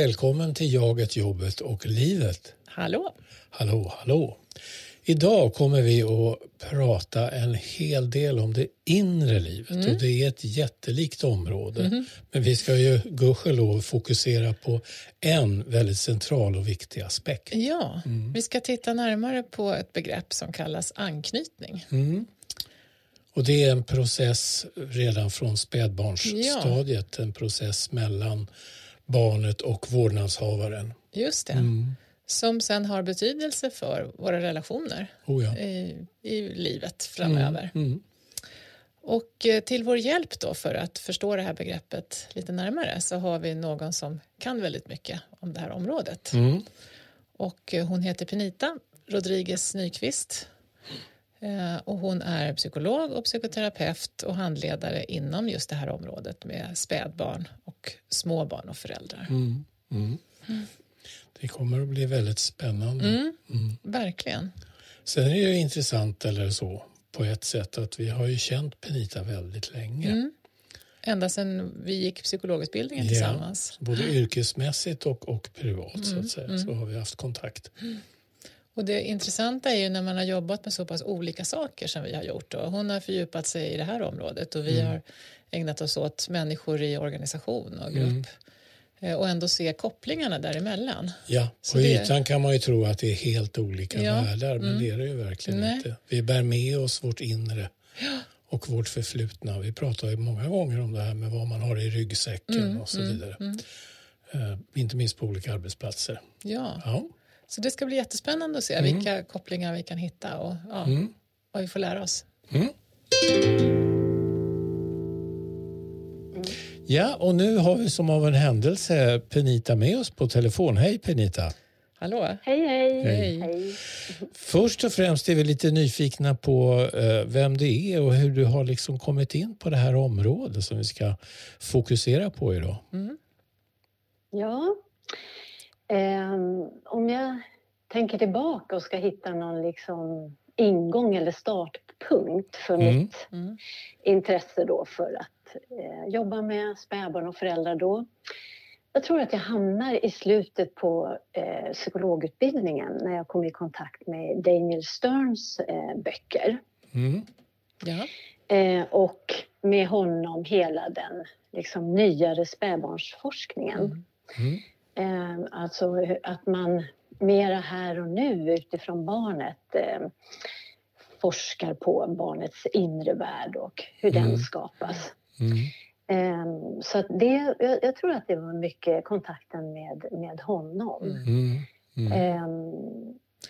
Välkommen till Jaget, jobbet och livet. Hallå! Hallå, hallå. Idag kommer vi att prata en hel del om det inre livet mm. och det är ett jättelikt område. Mm. Men vi ska ju gudskelov fokusera på en väldigt central och viktig aspekt. Ja, mm. vi ska titta närmare på ett begrepp som kallas anknytning. Mm. Och det är en process redan från spädbarnsstadiet, ja. en process mellan barnet och vårdnadshavaren. Just det. Mm. Som sen har betydelse för våra relationer oh ja. i, i, livet framöver. Mm. Mm. Och eh, till vår hjälp då för att förstå det här begreppet lite närmare så har vi någon som kan väldigt mycket om det här området. Mm. Och eh, hon heter Penita Rodriguez Nyqvist och hon är psykolog och psykoterapeut och handledare inom just det här området med spädbarn och småbarn och föräldrar. Mm. Mm. Mm. Det kommer att bli väldigt spännande. Mm. Mm. Verkligen. Sen är det ju intressant eller så på ett sätt att vi har ju känt Penita väldigt länge. Mm. Ända sedan vi gick psykologutbildningen ja, tillsammans. Både yrkesmässigt och, och privat så att säga så har vi haft kontakt. Och det intressanta är ju när man har jobbat med så pass olika saker som vi har gjort. Och hon har fördjupat sig i det här området och vi mm. har ägnat oss åt människor i organisation och grupp. Mm. Och ändå se kopplingarna däremellan. Ja, på det... ytan kan man ju tro att det är helt olika ja. världar men mm. det är det ju verkligen Nej. inte. Vi bär med oss vårt inre ja. och vårt förflutna. Vi pratar ju många gånger om det här med vad man har i ryggsäcken mm, och så mm, vidare. Uh, inte minst på olika arbetsplatser. Ja. ja. Så det ska bli jättespännande att se mm. vilka kopplingar vi kan hitta och ja, mm. vad vi får lära oss. Mm. Ja, och nu har vi som av en händelse Penita med oss på telefon. Hej Penita! Hallå! Hej, hej! hej. hej. Först och främst är vi lite nyfikna på uh, vem det är och hur du har liksom kommit in på det här området som vi ska fokusera på idag. Mm. Ja, Um, om jag tänker tillbaka och ska hitta någon liksom ingång eller startpunkt för mm. mitt mm. intresse då för att eh, jobba med spädbarn och föräldrar då. Jag tror att jag hamnar i slutet på eh, psykologutbildningen när jag kom i kontakt med Daniel Sterns eh, böcker. Mm. Ja. Eh, och med honom hela den liksom, nyare spädbarnsforskningen. Mm. Mm. Eh, alltså att man mera här och nu utifrån barnet eh, forskar på barnets inre värld och hur mm. den skapas. Mm. Eh, så det, jag, jag, tror att det var mycket kontakten med, med honom. Mm. Mm.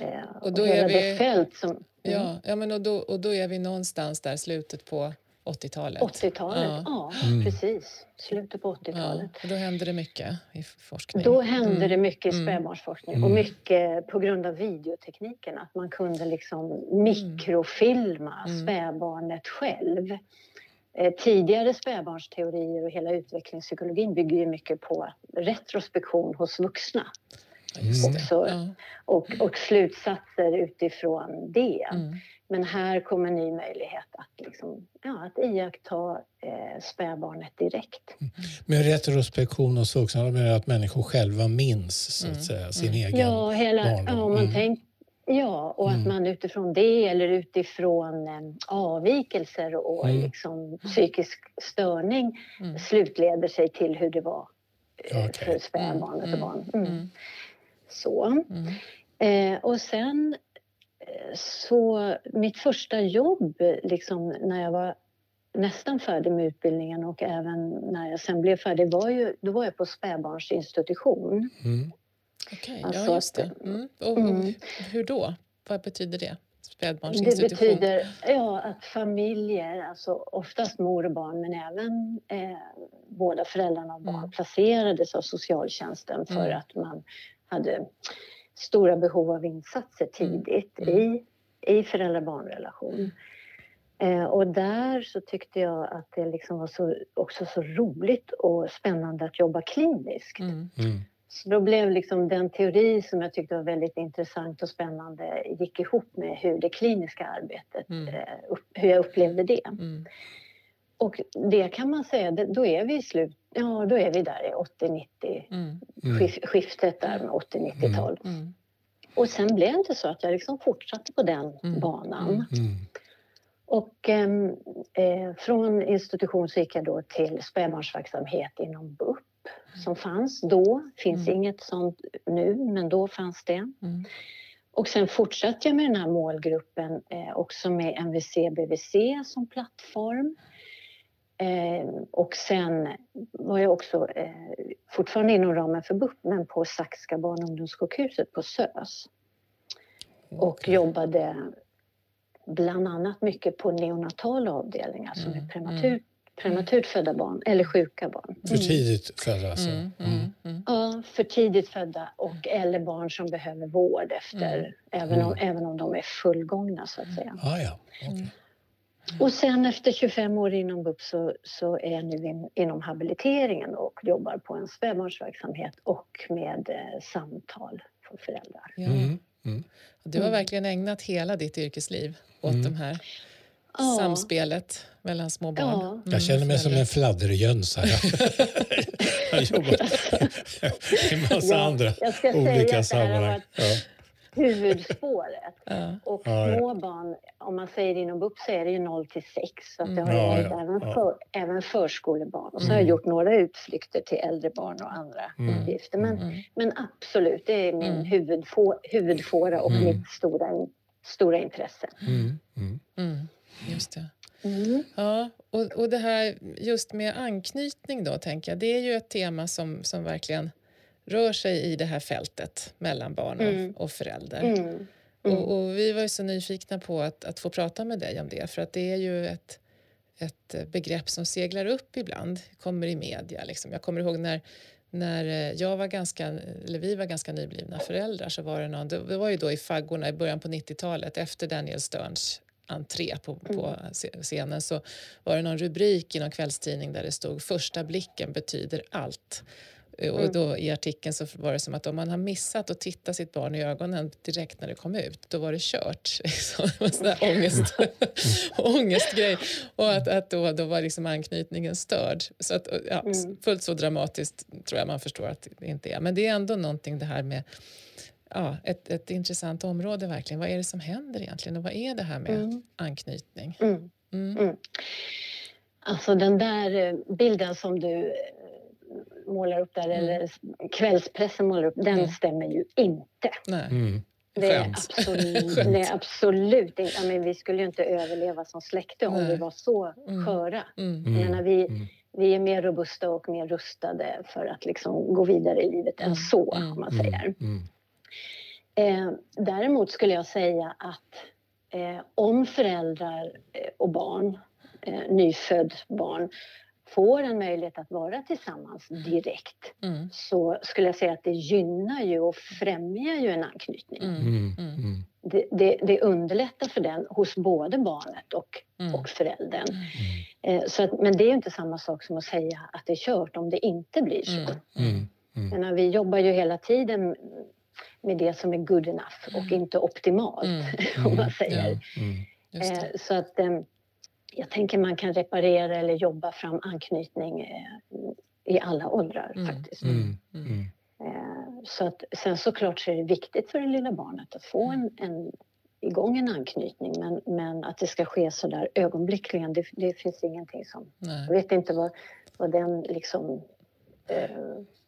Eh, och då är vi... fält som... Ja, ja men och, då, och då är vi någonstans där slutet på 80-talet. 80-talet, ja, ja mm. precis. Slutet på 80-talet. Ja, då hände det mycket i forskning. Då hände mm. det mycket i mm. spädbarnsforskning mm. och mycket på grund av videotekniken. Att man kunde liksom mikrofilma mm. spädbarnet själv. Eh, tidigare spädbarnsteorier och hela utvecklingspsykologin bygger ju mycket på retrospektion hos vuxna. Också, ja. och, och slutsatser utifrån det. Mm. Men här kommer en ny möjlighet att, liksom, ja, att iaktta eh, spädbarnet direkt. Mm. Med retrospektion och också, menar att människor själva minns så att mm. säga, sin mm. egen ja, hela, barndom. Ja, man mm. tänk, ja, och att mm. man utifrån det eller utifrån eh, avvikelser och Mm. liksom, psykisk störning slutleder sig till hur det var eh, Okay. för spädbarnet och barn. Så. Eh, och sen så mitt första jobb, liksom, när jag var nästan färdig med utbildningen och även när jag sen blev färdig, var ju, då var jag på spädbarnsinstitution. Mm. Okej, okay, alltså, ja just det. Mm. Och, mm. Hur då? Vad betyder det? Det betyder ja, att familjer, alltså oftast mor och barn men även eh, båda föräldrarna och barn mm. placerades av socialtjänsten för mm. att man hade stora behov av insatser mm. tidigt mm. i, i föräldrar-barnrelation. Eh, och där så tyckte jag att det liksom var så, också så roligt och spännande att jobba kliniskt. Mm. Mm. Så då blev liksom den teori som jag tyckte var väldigt intressant och spännande gick ihop med hur det kliniska arbetet, mm. eh, upp, hur jag upplevde det. Mm. Och det kan man säga, då är vi i slutet ja, då är vi där i 80-90, Mm. Mm. skiftet där med 80-90-tal. Mm. Och sen blev det inte så att jag liksom fortsatte på den Mm. banan. Och ehm, eh, från institution så gick jag då till spädbarnsverksamhet inom BUP som fanns då. finns Mm. inget sånt nu, men då fanns det. Mm. Och sen fortsatte jag med den här målgruppen eh, också med MVC-BVC som plattform. Eh, och sen var jag också eh, fortfarande inom ramen för BUP men på Saxka barn och ungdomssjukhuset på SÖS. Och jobbade bland annat mycket på neonatala avdelningar som Mm, är prematurt, prematurt födda barn eller sjuka barn. För tidigt födda alltså. Mm. Mm. Mm. Ja, för tidigt födda och eller barn som behöver vård efter, Mm. även, om, även om de är fullgångna så att säga. Ah, ja. okej. Mm. Och sen efter 25 år inom BUP så, så är jag nu in, inom habiliteringen och jobbar på en spädbarnsverksamhet och med eh, samtal för föräldrar. Ja. Mm. Mm. Du har verkligen ägnat hela ditt yrkesliv åt Mm. de här Ja. samspelet mellan små barn. Ja. Mm, Jag känner mig som en fladderjöns här. Jag har jobbat i massa Ja, andra olika sammanhang. Varit huvudspåret. Ja. Och små barn, om man säger inom BUP så är det ju 0 till 6. Så att det Mm. har Ja, jag ja, även, ja. För, även förskolebarn. Och så har jag Mm. gjort några utflykter till äldre barn och andra Mm. uppgifter. Men, Mm. men absolut, det är min Mm. huvudfå, huvudfåra och Mm. mitt stora, stora intresse. Mm. Mm. Mm. Just det. Mm. Ja, och, och det här just med anknytning då, tänker jag, det är ju ett tema som, som verkligen rör sig i det här fältet mellan barn och, Mm. och förälder. Mm. Mm. Och, och vi var ju så nyfikna på att, att få prata med dig om det, för att det är ju ett, ett begrepp som seglar upp ibland, kommer i media. Liksom. Jag kommer ihåg när, när eh, jag var ganska, eller vi var ganska nyblivna föräldrar så var det någon, det var ju då i faggorna i början på 90-talet efter Daniel Sterns entré på, på sce- scenen så var det någon rubrik i någon kvällstidning där det stod första blicken betyder allt. Eh, Och då i artikeln så var det som att om man har missat att titta sitt barn i ögonen direkt när det kom ut, då var det kört. Liksom. Det var en sån där ångest, ångestgrej. Och att, att då, då var liksom anknytningen störd. Så att, ja, Mm. Fullt så dramatiskt tror jag man förstår att det inte är. Men det är ändå någonting det här med ja, ett, ett intressant område verkligen. Vad är det som händer egentligen och vad är det här med Mm. anknytning? Mm. Mm. Alltså den där eh, bilden som du målar upp där, Mm. eller kvällspressen målar upp, den Mm. stämmer ju inte. Nej. Mm. Det är absolut, nej, absolut inte. Ja, men vi skulle ju inte överleva som släkte om Nej. vi var så Mm. sköra. Mm. Jag menar, vi, Mm. vi är mer robusta och mer rustade för att liksom gå vidare i livet Mm. än så, Mm. om man säger. Mm. Eh, däremot skulle jag säga att eh, om föräldrar eh, och barn, eh, nyfödd barn, får en möjlighet att vara tillsammans direkt Mm. så skulle jag säga att det gynnar ju och främjar ju en anknytning. Mm. Mm. Mm. Mm. Det, det, det underlättar för den hos både barnet och, Mm. och föräldern. Eh, så att, men det är ju inte samma sak som att säga att det är kört om det inte blir så. Mm. Mm. Mm. Menar, vi jobbar ju hela tiden med det som är good enough och inte optimalt, Mm. om man säger. Mm. Det. Eh, så att eh, jag tänker man kan reparera eller jobba fram anknytning eh, i alla åldrar Mm. faktiskt. Mm. Mm. Mm. Eh, så att, sen såklart så är det viktigt för det lilla barnet att få en, en igång en anknytning men, men att det ska ske så där ögonblickligen, det, det finns ingenting som... Nej. Jag vet inte vad, vad den liksom... Eh,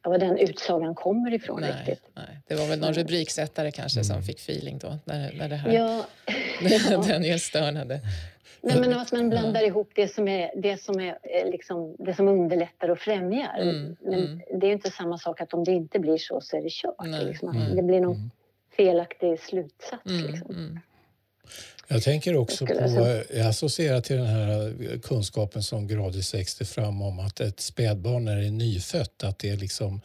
var den utsagan kommer ifrån Nej, riktigt. nej. Det var väl någon rubriksättare kanske som Mm. fick feeling då när, när det här Ja, ja. Daniel Stern hade... Nej, men att man blandar ihop det som, är, det, som är, eh, liksom, det som underlättar och främjar. Mm, Men mm. det är ju inte samma sak att om det inte blir så så är det kört. Nej, liksom, nej. Det blir någon Mm. felaktig slutsats. Mm, Liksom. mm, Jag tänker också på, jag associerar till den här kunskapen som gradvis växte fram om att ett spädbarn när det är nyfött, att det liksom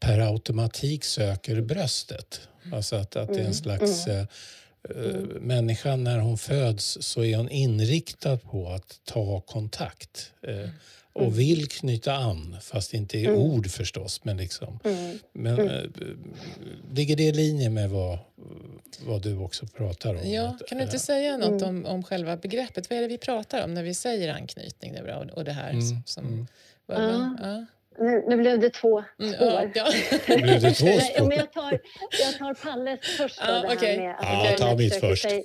per automatik söker bröstet. Alltså att, att det är en Mm, slags... Eh, eh, Människan när hon föds så är hon inriktad på att ta kontakt eh, och Mm. vill knyta an, fast inte i Mm. ord förstås. Men, liksom. Mm. men Mm. eh, ligger det i linje med vad, vad du också pratar om? Ja, Att, kan du inte eh, säga något Mm. om, om själva begreppet? Vad är det vi pratar om när vi säger anknytning nu då, och, och det här Mm, som... som mm. vad- vad- ja. Nu, nu blev det två Mm, spår. ja, Blev det två Nej, spår? men jag, tar, jag tar Palles först. Då, Ja, här okej. med att Ja, barnet ta mitt först. sig-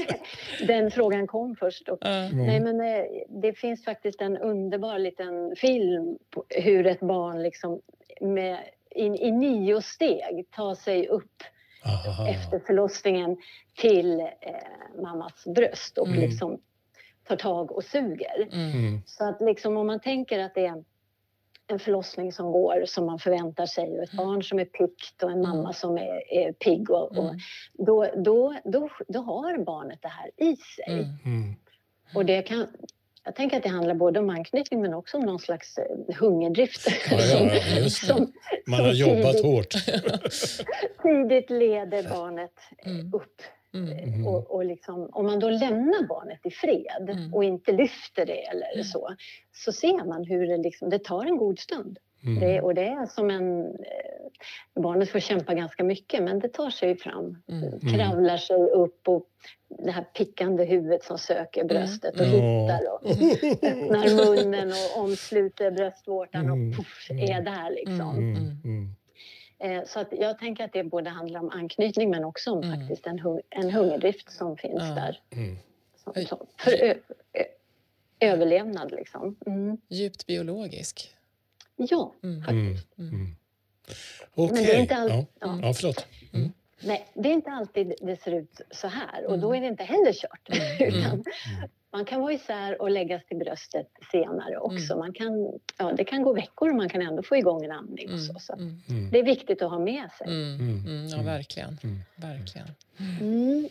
Den frågan kom först. Och, ja. Mm. Nej, men eh, det finns faktiskt en underbar liten film på hur ett barn liksom med, i, i nio steg tar sig upp Aha. efter förlossningen till eh, mammas bröst och Mm. liksom tar tag och suger. Mm. Mm. Så att liksom om man tänker att det är en förlossning som går som man förväntar sig och ett barn som är piggt och en mamma som är, är pigg och, och Mm. då, då, då, då har barnet det här i sig. Mm. Mm. Och det kan, jag tänker att det handlar både om anknytning men också om någon slags eh, hungerdrift. Ja, ja, ja, som, Man har jobbat tidigt, hårt. tidigt leder barnet eh, Mm. upp. Mm. Mm. Och, och liksom, om man då lämnar barnet i fred Mm. och inte lyfter det eller Mm. så, så ser man hur det, liksom, det tar en god stund. Det, Mm. och det är som en... Eh, barnet får kämpa ganska mycket, men det tar sig fram. Mm. Kravlar sig upp och det här pickande huvudet som söker bröstet och Mm. hittar och öppnar munnen och omsluter bröstvårtan Mm. och puff, är där liksom. Mm. Mm. Eh, så att jag tänker att det både handlar om anknytning men också om Mm. faktiskt en, hung- en hungerdrift som finns Ja. där. Mm. Som, som, för ö, ö, överlevnad liksom. Mm. Djupt biologisk. Ja, Mm. Mm. faktiskt. Mm. Men det är Okej. inte Ja. ja. ja, förlåt. Mm. Nej, det är inte alltid det ser ut så här och Mm. då är det inte heller kört. Mm. Utan man kan vara isär och läggas till bröstet senare också. Mm. Man kan, ja, det kan gå veckor och man kan ändå få igång en andning. Och så, så. Mm. Mm. Det är viktigt att ha med sig. Mm. Mm. Mm. Ja, Mm. verkligen. Mm. verkligen. Mm.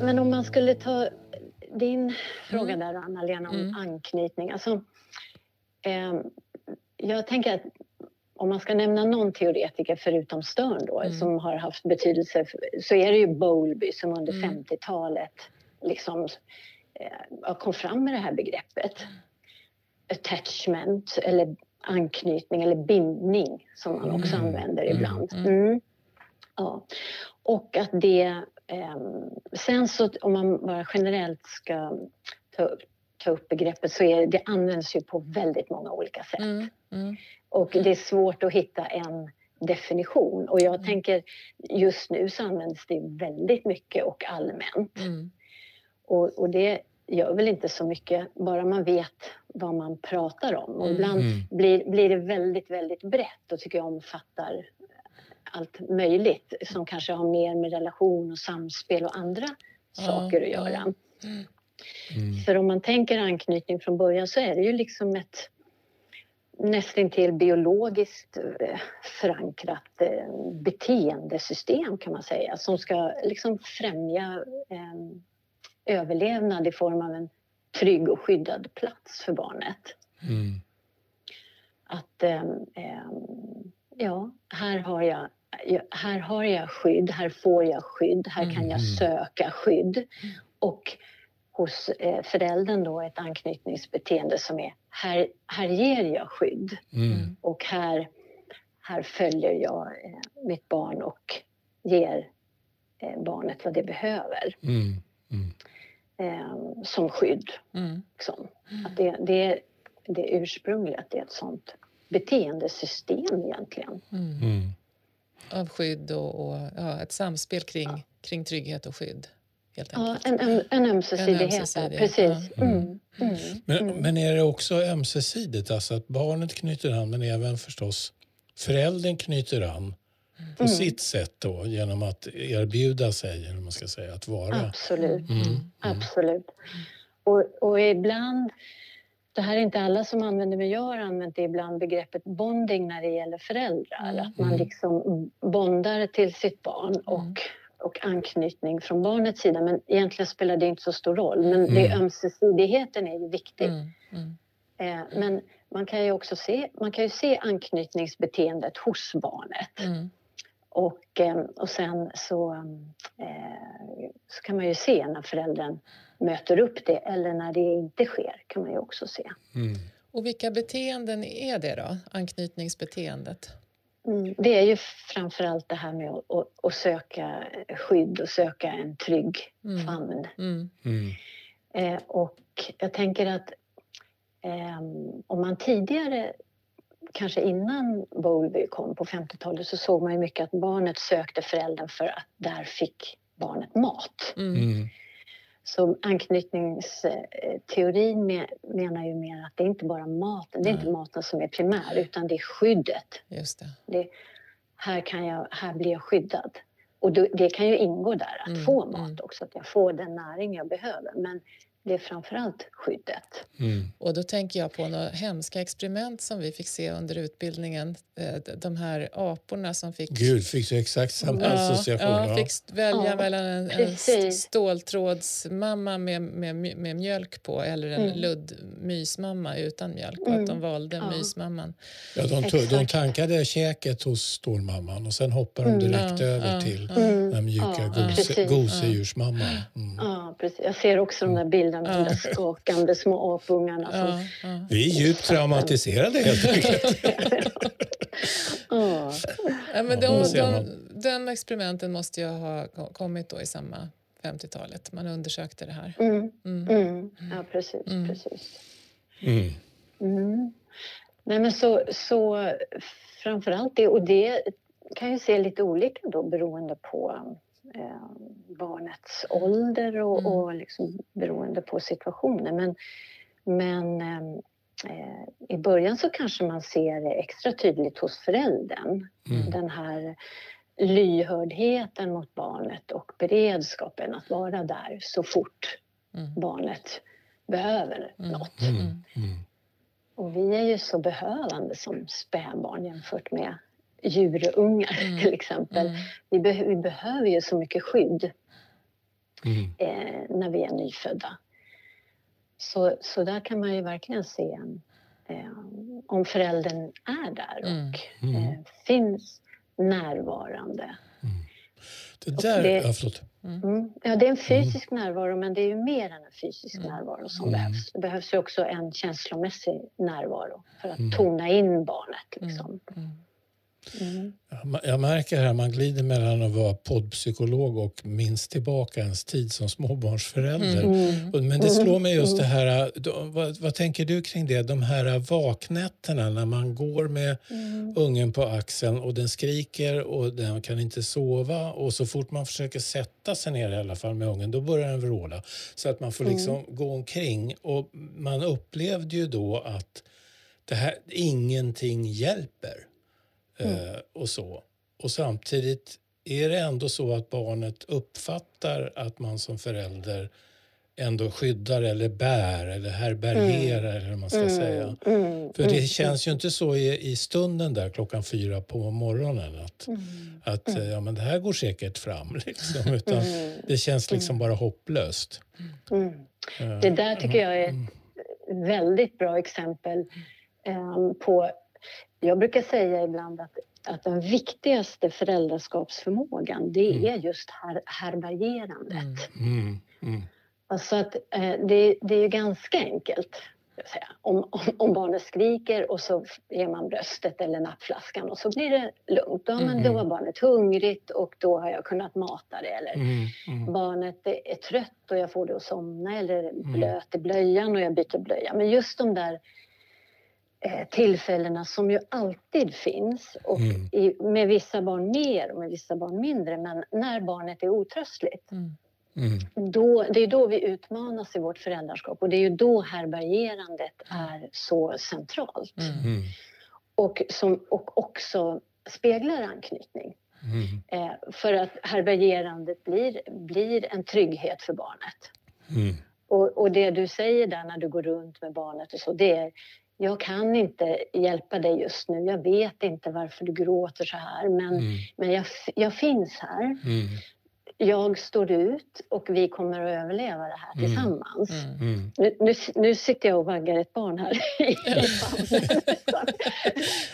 Men om man skulle ta din fråga Mm. där Anna-Lena om Mm. anknytning. Alltså, eh, jag tänker att om man ska nämna någon teoretiker förutom Stern då, Mm. som har haft betydelse för, så är det ju Bowlby som under Mm. 50-talet liksom, eh, kom fram med det här begreppet. Attachment eller anknytning eller bindning som man också Mm. använder Mm. ibland. Mm. Mm. Ja. Och att det... ehm, sen så om man bara generellt ska ta, upp- ta upp begreppet så är det används ju på väldigt många olika sätt. Mm. Mm. Och det är svårt att hitta en definition. Och jag Mm. tänker just nu så används det väldigt mycket och allmänt. Mm. Och, och det gör väl inte så mycket, bara man vet vad man pratar om. Och Mm. ibland Mm. blir, blir det väldigt, väldigt brett och tycker jag omfattar allt möjligt som kanske har mer med relation och samspel och andra Ja, saker att göra. Mm. För om man tänker anknytning från början så är det ju liksom ett nästintill biologiskt eh, förankrat eh, beteendesystem kan man säga som ska liksom främja eh, överlevnad i form av en trygg och skyddad plats för barnet. Mm. Att eh, ja, här har jag här har jag skydd, här får jag skydd, här kan jag Mm. söka skydd. Och hos eh, föräldern då ett anknytningsbeteende som är här, här ger jag skydd Mm. och här, här följer jag eh, mitt barn och ger eh, barnet vad det behöver Mm. Mm. eh, som skydd. Mm. Liksom. Att det, det, det ursprungliga att det är ett sånt beteendesystem egentligen. Mm. Mm. Av skydd och, och ja, ett samspel kring, kring trygghet och skydd. Helt Ja, en, en, en ömsesidighet där, ömsesidighet, precis. ja. Mm. Mm. Men, Mm. men är det också ömsesidigt? Alltså att barnet knyter an, men även förstås föräldern knyter an på Mm. sitt sätt då genom att erbjuda sig, eller man ska säga, att vara. Absolut. Mm. Mm. Absolut. Och, och ibland, det här är inte alla som använder, men jag har använt det ibland begreppet bonding när det gäller föräldrar. Mm. Att man Mm. liksom bondar till sitt barn och, och anknytning från barnets sida. Men egentligen spelar det inte så stor roll. Men det, Mm. ömsesidigheten är ju viktig. Mm. Mm. Eh, men man kan ju också se, man kan ju se anknytningsbeteendet hos barnet. Mm. Och, eh, och sen så, eh, så kan man ju se när föräldern möter upp det eller när det inte sker kan man ju också se. Och vilka beteenden är det då? Anknytningsbeteendet? Mm, det är ju framförallt det här med att, att, att söka skydd och söka en trygg Mm. famn. Mm. Mm. Eh, och jag tänker att eh, om man tidigare, kanske innan Bowlby kom på 50-talet så såg man ju mycket att barnet sökte föräldern för att där fick barnet mat. Så anknytningsteorin me- menar ju mer att det är inte bara maten, det är inte maten som är primär utan det är skyddet. Just det. Det, här, kan jag, här blir jag skyddad. Och det kan ju ingå där, att Mm, få mat mm. också, att jag får den näring jag behöver. Men det är framförallt skyddet. Mm. Och då tänker jag på några hemska experiment som vi fick se under utbildningen. Eh, De här aporna som fick... Gud, fick du exakt samma Ja, association? ja, fick välja Ja, mellan en, en ståltrådsmamma med, med, med mjölk på eller en Mm. ludd-mysmamma utan mjölk och Mm. att de valde Ja. mysmamman. Ja, de, tog, de Exakt. tankade käket hos stålmamman och sen hoppade de Mm. direkt Ja, över ja, till ja. Mm. den mjuka Ja, gose, gosedjursmamman. Mm. Ja, precis. Jag ser också de där bilderna de där skakande små apungarna. Som. Vi är djupt traumatiserade helt enkelt. ja. Ja, men de, de, experimenten måste ju ha ko- kommit då i samma 50-talet. Man undersökte det här. Mm, Mm. mm. ja, precis. Mm. precis. Mm. Mm. Nej, men så, så framförallt det, och det kan ju se lite olika då beroende på eh, barnets ålder och, Mm. och liksom beroende på situationen. Men, men eh, eh, i början så kanske man ser det extra tydligt hos föräldern. Mm. Den här lyhördheten mot barnet och beredskapen att vara där så fort Mm. barnet behöver Mm. något. Mm. Mm. Mm. Och vi är ju så behövande som spädbarn jämfört med djurungar Mm. till exempel. Mm. Vi, beh- vi behöver ju så mycket skydd Mm. eh, när vi är nyfödda. Så, så där kan man ju verkligen se eh, om föräldern är där Mm. och Mm. eh, finns närvarande. Det där... det- Ja, förlåt. Mm. Ja, det är en fysisk närvaro men det är ju mer än en fysisk Mm. närvaro som Mm. behövs. Det behövs ju också en känslomässig närvaro för att Mm. tona in barnet. Liksom. Mm. Mm. Jag märker här man glider mellan att vara poddpsykolog och minst tillbaka ens tid som småbarnsförälder. Mm. Och- Men det slår mig just det här, vad, vad tänker du kring det? De här vaknätterna när man går med Mm. ungen på axeln och den skriker och den kan inte sova och så fort man försöker sätta sig ner i alla fall med ungen då börjar den vråla. Så att man får liksom gå omkring och man upplevde ju då att det här, ingenting hjälper. Eh, och så. Och samtidigt är det ändå så att barnet uppfattar att man som förälder ändå skyddar eller bär eller härbärgerar eller vad man ska säga. Mm. För det känns ju inte så i, i stunden där klockan fyra på morgonen att, Mm. att eh, ja, men det här går säkert fram. Liksom, utan det känns liksom bara hopplöst. Mm. Eh, Det där tycker jag är ett väldigt bra exempel eh, på... Jag brukar säga ibland att, att den viktigaste föräldraskapsförmågan det Mm. är just här, härbärgerandet. Mm. Mm, Alltså att, eh, det, det är ganska enkelt. Om, om, om barnet skriker och så ger man bröstet eller nappflaskan och så blir det lugnt. Men då Mm. var barnet hungrigt och då har jag kunnat mata det. Eller mm, mm, barnet är är trött och jag får det att somna eller Mm. blöt i blöjan och jag byter blöja. Men just de där tillfällena som ju alltid finns och Mm. i, med vissa barn mer och med vissa barn mindre. Men när barnet är otröstligt, Mm. mm, då, det är då vi utmanas i vårt föräldraskap och det är ju då härbärgerandet är så centralt. Mm. mm, Och, som, och också speglar anknytning. mm, Eh, för att härbärgerandet blir, blir en trygghet för barnet. mm, Och, och det du säger där när du går runt med barnet och så, det är jag kan inte hjälpa dig just nu. Jag vet inte varför du gråter så här, men, mm, men jag, jag finns här. mm, Jag står ut och vi kommer att överleva det här Mm. tillsammans. Mm. mm. Nu, nu, nu sitter jag och vaggar ett barn här i famnen.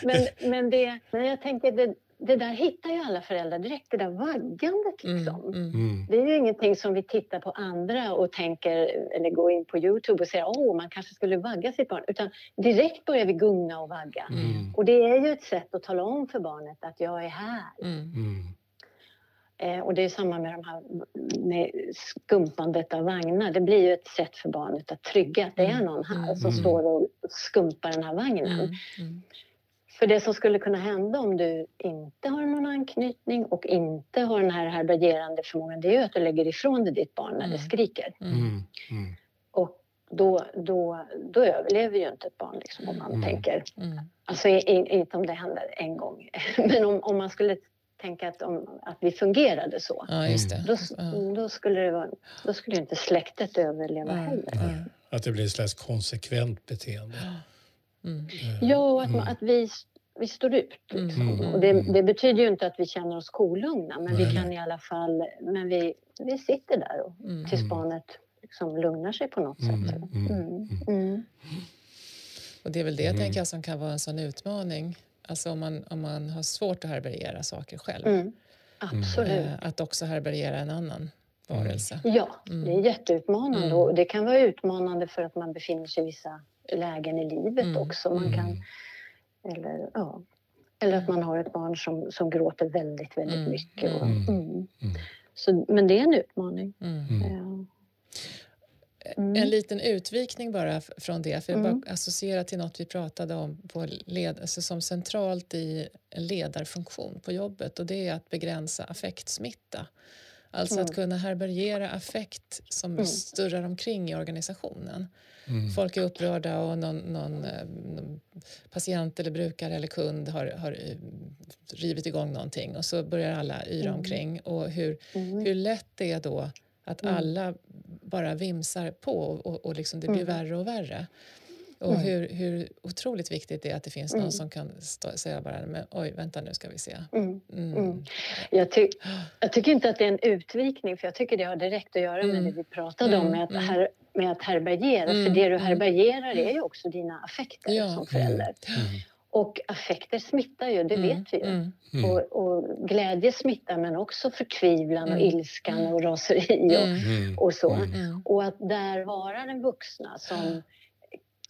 men, men, det, jag tänker det, det där hittar ju alla föräldrar direkt, det där vaggandet Mm, liksom. mm, Mm. Det är ju ingenting som vi tittar på andra och tänker eller går in på Youtube och säger åh, man kanske skulle vagga sitt barn. Utan direkt börjar vi gunga och vagga. Mm. Och det är ju ett sätt att tala om för barnet att jag är här. mm, Mm. Eh, och det är samma med de här med skumpandet av vagnar. Det blir ju ett sätt för barnet att trygga att det är någon här Mm. som Mm. står och skumpar den här vagnen. För det som skulle kunna hända om du inte har någon anknytning och inte har den här härbärgerande förmågan, det är ju att du lägger ifrån dig ditt barn när det Mm. skriker. Mm. Mm. Mm. Och då, då, då överlever ju inte ett barn liksom, om man Mm. tänker. Mm. Alltså inte om det händer en gång, men om, om man skulle tänka att, om, att vi fungerade så. Ja, just det. Då, då, skulle det vara, då skulle inte släktet överleva Mm, heller. Att det blir ett slags konsekvent beteende. Mm. Eh, Ja, och att, man, mm. att vi, vi står ut. Liksom. Mm. Och det, det betyder ju inte att vi känner oss kolugna, men vi kan i alla fall... Men vi, vi sitter där och, Mm. tills Mm. barnet liksom lugnar sig på något Mm, sätt. mm, Mm. Mm. Och det är väl det Mm. tänker jag som kan vara en sån utmaning. Alltså om man, om man har svårt att härbärgera saker själv. Mm. Absolut. Eh, att också härbärgera en annan varelse. Ja, Mm. det är jätteutmanande Mm. och det kan vara utmanande för att man befinner sig i vissa lägen i livet Mm. också. Man Mm. kan, eller, ja, eller att man har ett barn som, som gråter väldigt, väldigt Mm. mycket. Och, Mm. mm. Mm. Så, men det är en utmaning. Mm. Mm. Ja. Mm. En liten utvikning bara från det, för jag Mm. bara associera till något vi pratade om på led, alltså som centralt i en ledarfunktion på jobbet och det är att begränsa affektsmitta. Alltså att Mm. kunna härbärgera affekt som Mm. sturrar omkring i organisationen. Mm. Folk är upprörda och någon, någon, eh, någon patient eller brukare eller kund har, har eh, rivit igång någonting och så börjar alla yra Mm. omkring. Och hur, Mm. hur lätt det är då att Mm. alla bara vimsar på och, och liksom det blir Mm. värre och värre. Och Mm. hur, hur otroligt viktigt det är att det finns någon Mm. som kan stå, säga bara men, oj, vänta nu ska vi se. Mm. Mm. Mm. Jag, ty jag tycker inte att det är en utvikning för jag tycker det har direkt att göra med Mm. det vi pratade om med att, här, med att härbärgera. Mm, För det du härbärgerar är ju också dina affekter Ja. som förälder. Mm. Och affekter smittar ju, det Mm. vet vi ju. Mm. Mm. Och, och glädje smittar men också förtvivlan och ilskan och raseri och, och så. Och att där vara den vuxna som...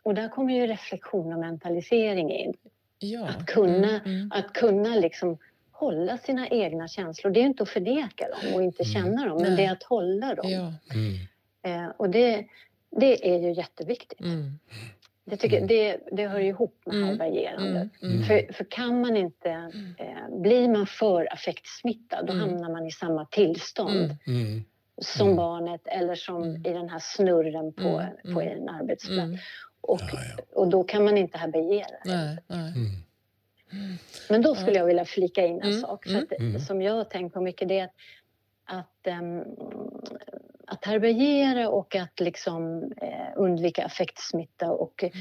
Och där kommer ju reflektion och mentalisering in. Ja. Att kunna, Mm. Mm. att kunna liksom hålla sina egna känslor. Det är ju inte att förneka dem och inte Mm. känna dem, men Nej. det är att hålla dem. Ja. Mm. Eh, och det, det är ju jätteviktigt. Mm. Det, tycker, Mm. det, det hör ihop med Mm. härbärgerande. Mm. Mm. För, för kan man inte, eh, blir man för affektsmittad då Mm. hamnar man i samma tillstånd som Mm. barnet eller som Mm. i den här snurren på, Mm. på en arbetsplats. Och, Ja, ja. och då kan man inte härbärgera. Nej, nej. Mm. Men då skulle jag vilja flika in en Mm, sak. För mm. att, Mm. Som jag har tänkt på mycket det är att, att, ehm, att härbärgera och att liksom, eh, undvika affektsmitta. Och, Mm.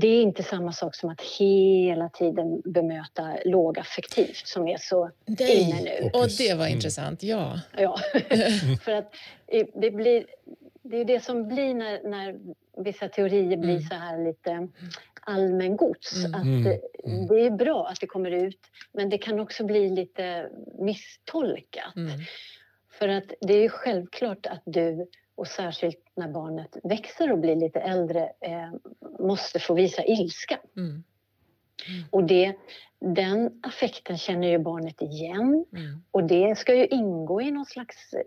Det är inte samma sak som att hela tiden bemöta lågaffektivt som är så inne Nej. nu. Och det var Mm. intressant, ja. Ja. För att eh, det blir... Det är det som blir när, när vissa teorier blir Mm. så här lite allmängods. Mm. Att Mm. det är bra att det kommer ut men det kan också bli lite misstolkat. Mm. För att det är ju självklart att du, och särskilt när barnet växer och blir lite äldre, eh, måste få visa ilska. Mm. Och det, den affekten känner ju barnet igen Mm. och det ska ju ingå i någon slags eh,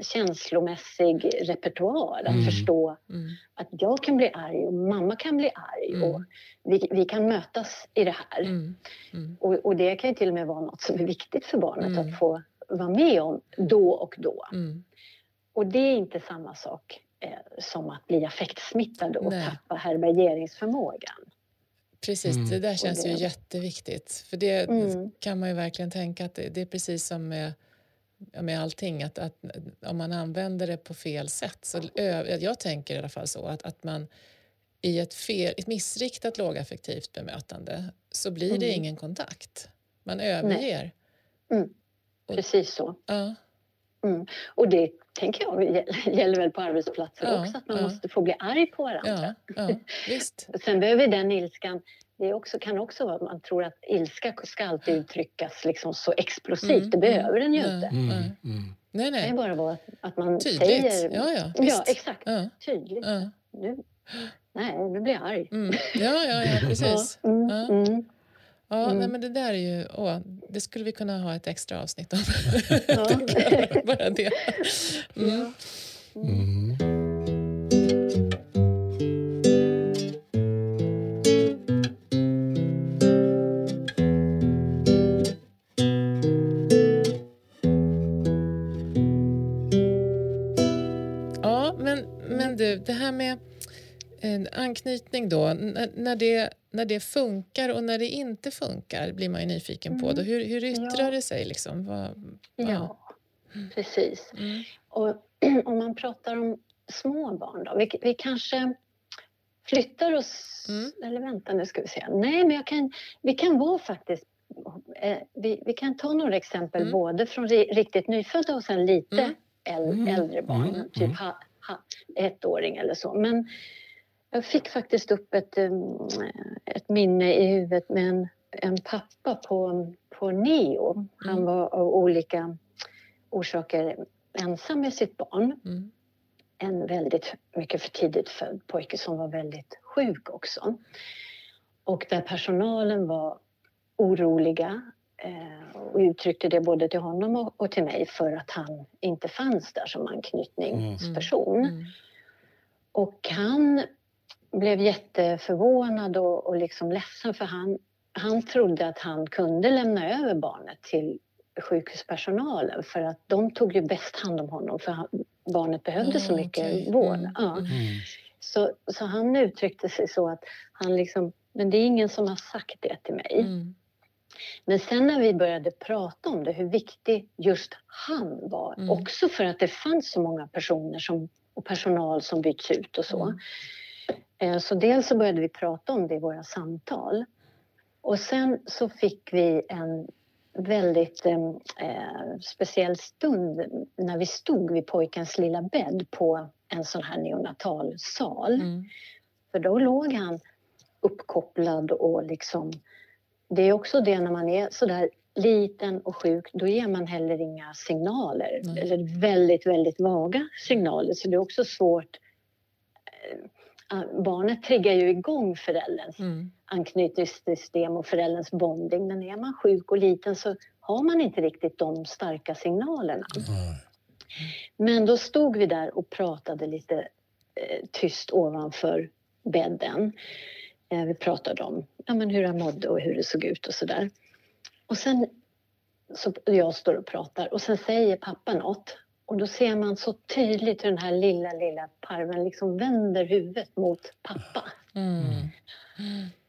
känslomässig repertoar. Att Mm. förstå Mm. att jag kan bli arg och mamma kan bli arg Mm. och vi, vi kan mötas i det här. Mm. Mm. Och, och det kan ju till och med vara något som är viktigt för barnet Mm. att få vara med om då och då. Mm. Och det är inte samma sak eh, som att bli affektsmittad och Nej. tappa härbärgeringsförmågan. Precis, Mm. det där känns det- ju jätteviktigt. För det Mm. kan man ju verkligen tänka att det, det är precis som med, med allting, att, att om man använder det på fel sätt. Så jag tänker i alla fall så att, att man i ett, fel, ett missriktat lågaffektivt bemötande så blir det Mm. ingen kontakt. Man överger. Och- Precis så. Ja, Och det tänker jag gäller- väl på arbetsplatser Ja, också, att man ja. måste få bli arg på varandra. ja, ja, visst. Sen behöver den ilskan det också, kan också vara att man tror att ilska ska alltid uttryckas liksom så explosivt. Det behöver den ju inte. Mm, mm. Nej, Det nej. kan bara vara att, man Tydligt. säger... Ja, ja, ja exakt. Ja, Tydligt. ja. Nu, nej, nu blir jag arg. Mm. Ja, ja, ja, precis. Ja, mm, nej, men det där är ju... Åh, det skulle vi kunna ha ett extra avsnitt om. Ja. Bara det. Mm. Mm. Ja, men, men du, det här med en anknytning då, när, när, det, när det funkar och när det inte funkar blir man ju nyfiken på. Mm. Då. Hur, hur yttrar Ja. det sig? Liksom? Vad, Ja, precis. Mm. Och om man pratar om små barn då, vi, vi kanske flyttar oss... Mm. Eller vänta, nu ska vi se. Nej, men jag kan, vi kan vara faktiskt... Eh, vi, vi kan ta några exempel Mm. både från ri, riktigt nyfödda och sen lite Mm. Mm. äldre barn, Mm. typ Mm. ha, ha, ettåring eller så. Men jag fick faktiskt upp ett, ett minne i huvudet med en, en pappa på, på neo. Han Mm. var av olika orsaker ensam med sitt barn. Mm. En väldigt mycket för tidigt född pojke som var väldigt sjuk också. Och där personalen var oroliga eh, och uttryckte det både till honom och, till mig för att han inte fanns där som anknytningsperson. Mm. Och han blev jätteförvånad och, och liksom ledsen för han, han trodde att han kunde lämna över barnet till sjukhuspersonalen för att de tog ju bäst hand om honom för han, barnet behövde så Ah, mycket okej. vård. Mm, Ja. mm. Mm. Så, så han uttryckte sig så att han liksom, men det är ingen som har sagt det till mig. Mm. Men sen när vi började prata om det, hur viktig just han var, Mm. också för att det fanns så många personer som, och personal som byts ut och så. Mm. Eh, Så dels så började vi prata om det i våra samtal. Och sen så fick vi en väldigt eh, eh, speciell stund när vi stod vid pojkens lilla bädd på en sån här neonatalsal. Mm. För då låg han uppkopplad och liksom... Det är också det när man är så där liten och sjuk, då ger man heller inga signaler. Nej. Eller väldigt, väldigt vaga signaler. Så det är också svårt... eh, Barnet triggar ju igång förälderns Mm. anknytningssystem och förälderns bonding. Men är man sjuk och liten så har man inte riktigt de starka signalerna. Nej. Men då stod vi där och pratade lite eh, tyst ovanför bädden. Eh, vi pratade om ja, men hur han mådde och hur det såg ut och sådär. Och sen så jag står och pratar och sen säger pappa något. Och då ser man så tydligt hur den här lilla, lilla parven liksom vänder huvudet mot pappa. Mm.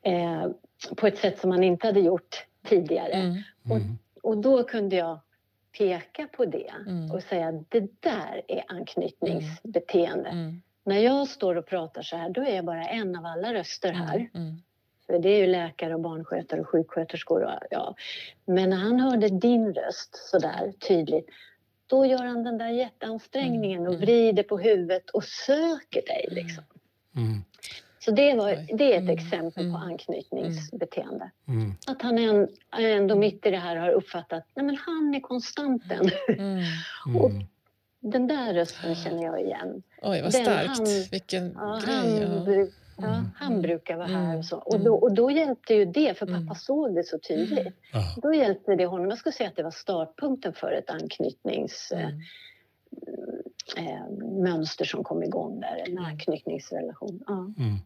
Eh, på ett sätt som man inte hade gjort tidigare. Mm. Mm. Och då kunde jag peka på det Mm. och säga att det där är anknytningsbeteende. Mm. När jag står och pratar så här, då är jag bara en av alla röster här. Mm. För det är ju läkare och barnskötare och sjuksköterskor. Och, ja. Men när han hörde din röst så där tydligt, då gör han den där jätteansträngningen och Mm. vrider på huvudet och söker dig. Liksom. Mm. Så det, var, det är ett Mm. exempel på Mm. anknytningsbeteende. Mm. Att han än- ändå mitt i det här har uppfattat, nej men han är konstanten. Mm. Mm. Den där rösten känner jag igen. Oj, vad Den starkt. han- Vilken Ja, grej. han, Ja. Ja, Mm. han brukar vara här Mm. och så. Och då, och då hjälpte ju det, för pappa Mm. såg det så tydligt. Då hjälpte det honom. Jag skulle säga att det var startpunkten för ett anknytningsmönster Mm. eh, som kom igång där, en Mm. anknytningsrelation. Ja. Mm.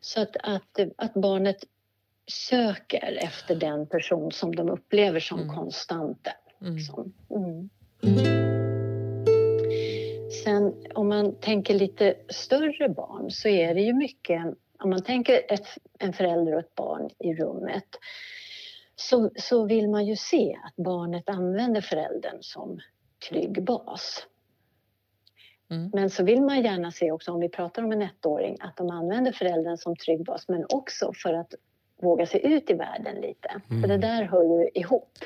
Så att, att, att barnet söker efter den person som de upplever som Mm. konstanten. Mm. Liksom. Mm. Sen om man tänker lite större barn så är det ju mycket, om man tänker ett, en förälder och ett barn i rummet så, så vill man ju se att barnet använder föräldern som trygg bas. Mm. Men så vill man gärna se också, om vi pratar om en ettåring, att de använder föräldern som trygg bas men också för att våga sig ut i världen lite. För Mm. det där hör ju ihop.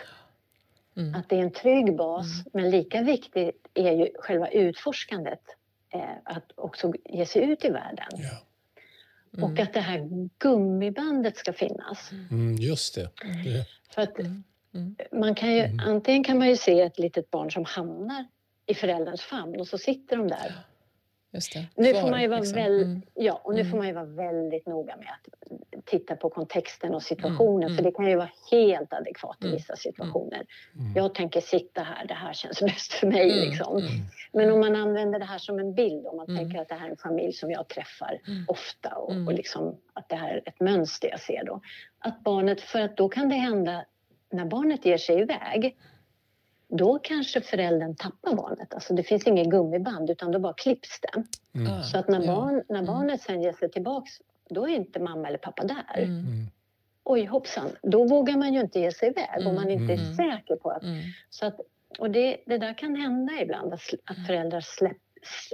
Mm. Att det är en trygg bas, Mm. men lika viktigt är ju själva utforskandet. Eh, att också ge sig ut i världen. Ja. Mm. Och att det här gummibandet ska finnas. Mm, just det. det. För att mm. Mm. man kan ju, Antingen kan man ju se ett litet barn som hamnar i förälderns famn och så sitter de där Nu får man ju vara liksom. väl, mm. ja, och nu mm. får man ju vara väldigt noga med att titta på kontexten och situationen mm. för det kan ju vara helt adekvat i vissa situationer. Jag tänker sitta här, det här känns bäst för mig. Liksom. Men om man använder det här som en bild, om man tänker att det här är en familj som jag träffar ofta och, och liksom att det här är ett mönster jag ser då. Att barnet, för att då kan det hända när barnet ger sig iväg då kanske föräldern tappar barnet. Alltså det finns inget gummiband utan då bara klipps det. Mm. Ah, så att när, barn, när mm. barnet sen ger sig tillbaks då är inte mamma eller pappa där. Mm. mm. Oj hoppsan, då vågar man ju inte ge sig iväg mm. om man inte är mm. säker på att... Så att och det, det där kan hända ibland att, att föräldrar släpper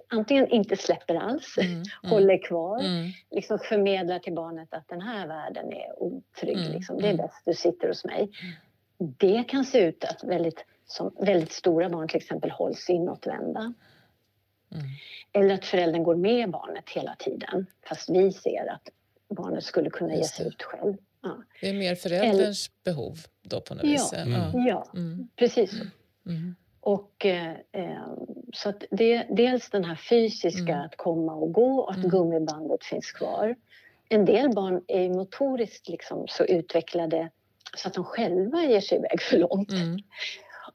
antingen inte släpper alls, mm, håller kvar, mm. liksom förmedlar till barnet att den här världen är otrygg. Mm, liksom. Det är bäst du sitter hos mig. Det kan se ut att väldigt som väldigt stora barn till exempel hålls inåtvända. Mm. Eller att föräldern går med barnet hela tiden fast vi ser att barnet skulle kunna ge sig ut själv. Ja. Det är mer förälderns Eller, behov då på något ja, vis? Mm. Ja, mm. precis. Mm. Och, eh, så att det, dels den här fysiska, mm. att komma och gå och att mm. gummibandet finns kvar. En del barn är motoriskt liksom så utvecklade så att de själva ger sig iväg för långt. Mm.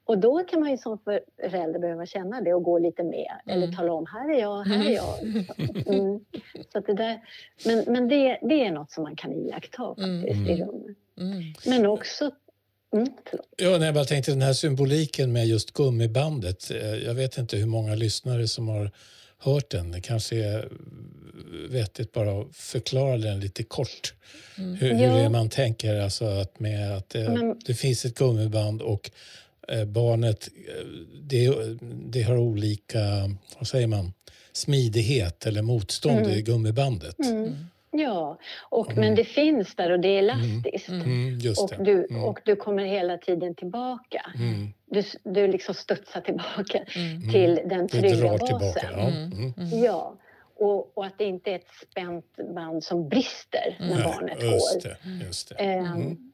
Och då kan man ju som förälder behöva känna det och gå lite med mm. eller tala om här är jag, här är jag. Mm. Så att det där, men men det, det är något som man kan iaktta faktiskt mm. i rummet. Mm. Men också Mm, ja, nej, jag bara tänkte den här symboliken med just gummibandet. Eh, jag vet inte hur många lyssnare som har hört den. Det kanske är vettigt bara att förklara den lite kort. Mm. Hur, hur ja. det är man tänker alltså att med att det, Men... det finns ett gummiband och Eh, barnet eh, det, det har olika, vad säger man, smidighet eller motstånd mm. i gummibandet. Mm. mm. Ja, och, mm. men det finns där och det är elastiskt. Mm. mm och, du, och du kommer hela tiden tillbaka. Du, du liksom studsar tillbaka till den trygga basen. Tillbaka, ja. ja. Och, och, att det inte är ett spänt band som brister när Nej, barnet just går. Det, just det. Um,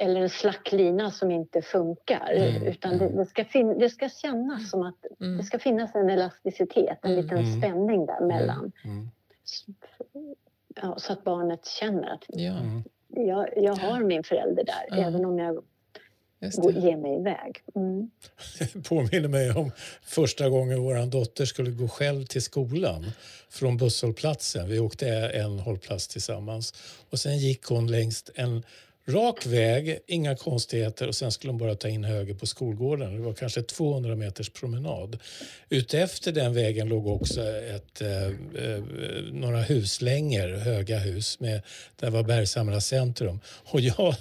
eller en slacklina som inte funkar. Mm. Utan det, det, ska fin- det ska kännas som att mm. det ska finnas en elasticitet, en liten mm. spänning där mellan. Mm. Mm. Ja, så att barnet känner att ja. jag, jag har min förälder där, ja. även om jag ger mig iväg. Mm. påminner mig om första gången vår dotter skulle gå själv till skolan från busshållplatsen. Vi åkte en hållplats tillsammans och sen gick hon längs en Rak väg, inga konstigheter och sen skulle de bara ta in höger på skolgården. Det var kanske 200 meters promenad. Utefter den vägen låg också ett, eh, eh några huslängor, höga hus. Med, där var Bergshamra centrum. Och jag,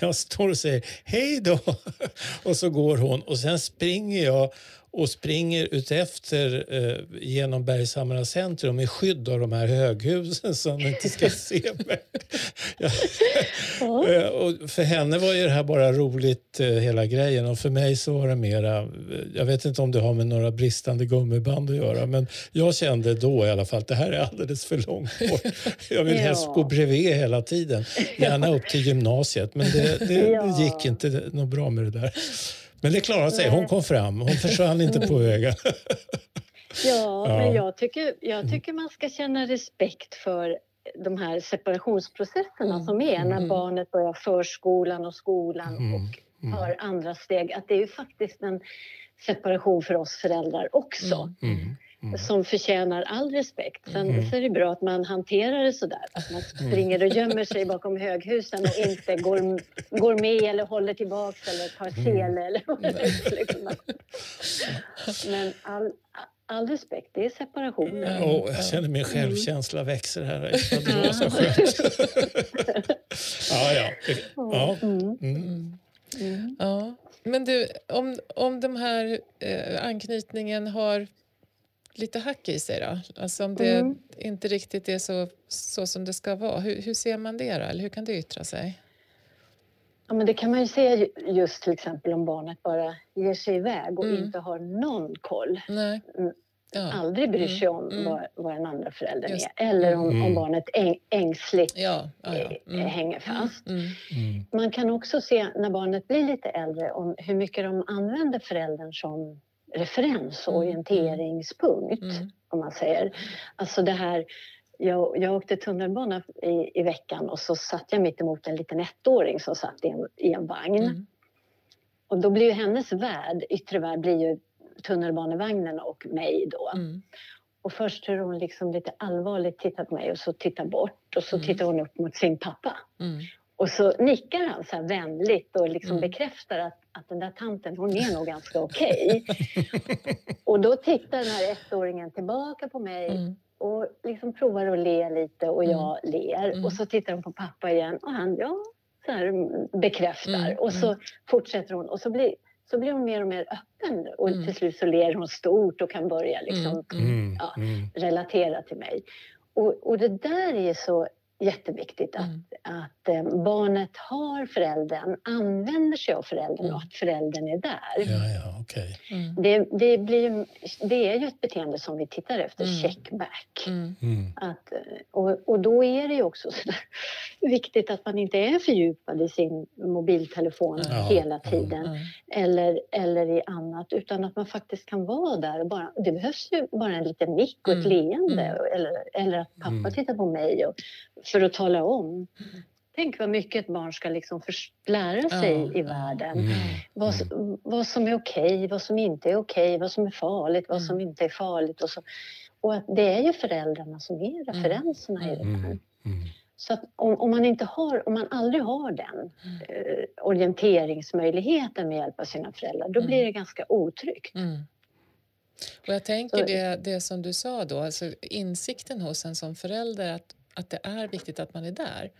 jag står och säger hej då! Och så går hon och sen springer jag och springer utefter eh, genom Bergshamra centrum i skydd av de här höghusen så de inte ska se mig. ja. Eh, och för henne var ju det här bara roligt eh, hela grejen och för mig så var det mera, eh, jag vet inte om det har med några bristande gummiband att göra men jag kände då i alla fall att det här är alldeles för långt bort. Jag vill ja. helst gå bredvid hela tiden, gärna upp till gymnasiet men det, det, ja. det gick inte något bra med det där. Men det klarade sig. Hon kom fram. Hon försvann inte på vägen. ja, men jag tycker, jag tycker man ska känna respekt för de här separationsprocesserna mm. som är när mm. barnet börjar förskolan och skolan mm. och mm. har andra steg. Att det är ju faktiskt en separation för oss föräldrar också. Mm. Mm mm. som förtjänar all respekt. Sen mm. så är det bra att man hanterar det så där. Att man springer och gömmer sig bakom höghusen och inte går, går med eller håller tillbaka eller tar mm. sele eller vad det är. Liksom. Men all, all respekt, det är separation. Oh, jag känner min självkänsla mm. växer här. Det var så skönt. ja, ja. ja. Mm. Mm. ja. Men du, om, om de här eh, anknytningen har lite hack i sig då? Alltså om det mm. inte riktigt är så, så som det ska vara, hur, hur ser man det då? Eller hur kan det yttra sig? Ja, men det kan man ju se just till exempel om barnet bara ger sig iväg och mm. inte har någon koll. Nej. Mm. ja. aldrig bryr sig om mm. vad, vad den andra föräldern Just. är. Eller om, mm. om barnet äng, ängsligt ja. Ja, mm. hänger fast. Mm. Mm. Man kan också se när barnet blir lite äldre om hur mycket de använder föräldern som referens och orienteringspunkt. Om man säger. Alltså det här jag, jag åkte tunnelbana i, i veckan och så satt jag mitt emot en liten ettåring som satt i en, i en vagn. Mm. Och då blir ju hennes värld, yttre värld, blir ju tunnelbanevagnen och mig då. Mm. Och först hur hon liksom lite allvarligt tittar på mig och så tittar bort och så mm. tittar hon upp mot sin pappa. Mm. Och så nickar han så här vänligt och liksom mm. bekräftar att, att den där tanten, hon är nog ganska okej. Okay. och då tittar den här ettåringen tillbaka på mig mm och liksom provar att le lite och jag mm. ler. Mm. Och så tittar hon på pappa igen och han ja, så här bekräftar. Mm. Och så mm. fortsätter hon och så blir, så blir hon mer och mer öppen och mm. till slut så ler hon stort och kan börja liksom, ja, relatera till mig. Och, och det där är så jätteviktigt att, mm. att eh, barnet har föräldern, använder sig av föräldern mm. och att föräldern är där. Ja, ja, okay. Mm. Det, det, blir, det är ju ett beteende som vi tittar efter, mm. checkback. Mm. Mm. Att, eh, och, och då är det ju också viktigt att man inte är fördjupad i sin mobiltelefon ja, hela tiden eller, eller i annat utan att man faktiskt kan vara där. Och bara, det behövs ju bara en liten nick och ett leende eller, eller att pappa tittar på mig och för att tala om. Tänk vad mycket ett barn ska liksom lära sig ja. i världen. Mm. Vad, vad, som är okej, okay, vad som inte är okej, okay, vad som är farligt, vad som mm. inte är farligt. Och, så. och att det är ju föräldrarna som är mm. referenserna mm. i det här. Mm. Så att om, om, man inte har, om man aldrig har den eh, orienteringsmöjligheten med hjälp av sina föräldrar, då blir det ganska otryggt. Och jag tänker det, det som du sa då, alltså insikten hos en som förälder att att det är viktigt att man är där.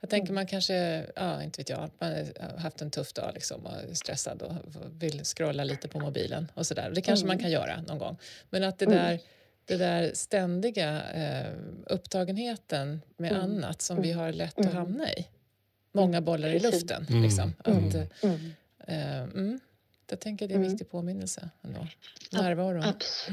Jag tänker mm. man kanske, ja, inte vet jag, man har haft en tuff dag liksom och är stressad och vill scrolla lite på mobilen och sådär. Det kanske mm. man kan göra någon gång. Men att det mm. där, det där ständiga eh, upptagenheten med mm. annat som vi mm. har lätt att hamna i. Många bollar i luften. Liksom. Att, eh, mm. Jag tänker det är en viktig påminnelse ändå. Närvaron. Abs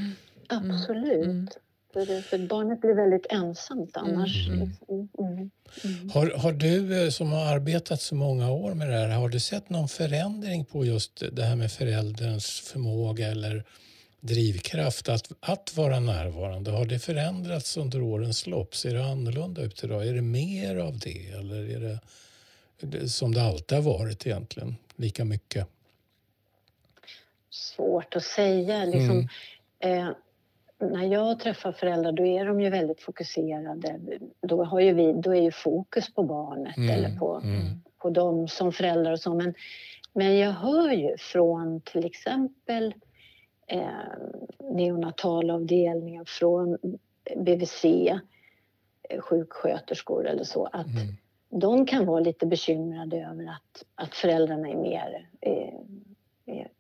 absolut. För, för barnet blir väldigt ensamt annars. Mm. Liksom. Mm. Mm. Har, har du eh, som har arbetat så många år med det här, har du sett någon förändring på just det här med förälderns förmåga eller drivkraft att, att vara närvarande? Har det förändrats under årens lopp? Ser det annorlunda ut idag? Är det mer av det eller är det som det alltid har varit egentligen? Lika mycket? Svårt att säga. Liksom, mm. eh, när jag träffar föräldrar då är de ju väldigt fokuserade. Då, har ju vi, då är ju fokus på barnet mm. eller på, mm. på dem som föräldrar och så. Men, men jag hör ju från till exempel eh, neonatalavdelningen, från BVC, eh, sjuksköterskor eller så att mm. de kan vara lite bekymrade över att, att föräldrarna är mer eh,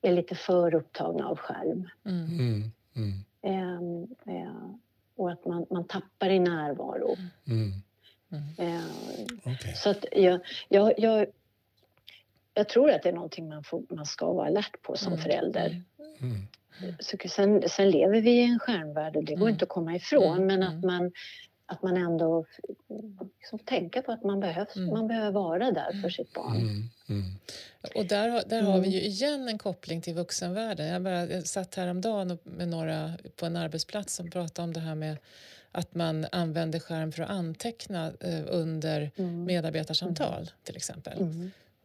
är lite för upptagna av skärm. Mm. Mm. Ehm, eh, och att man, man tappar i närvaro. Mm. Mm. Okay. Så att jag, jag, jag, jag, tror att det är någonting man, får, man ska vara alert på som mm. förälder. Mm. Så sen, sen lever vi i en skärmvärld och det går mm. inte att komma ifrån mm. men att man att man ändå liksom tänker på att man, behövs, mm. man behöver vara där för sitt barn. Mm. Mm. Och där, där har vi ju mm. igen en koppling till vuxenvärlden. Jag, bara, jag satt häromdagen med några på en arbetsplats som pratade om det här med att man använder skärm för att anteckna eh, under mm. medarbetarsamtal mm. till exempel.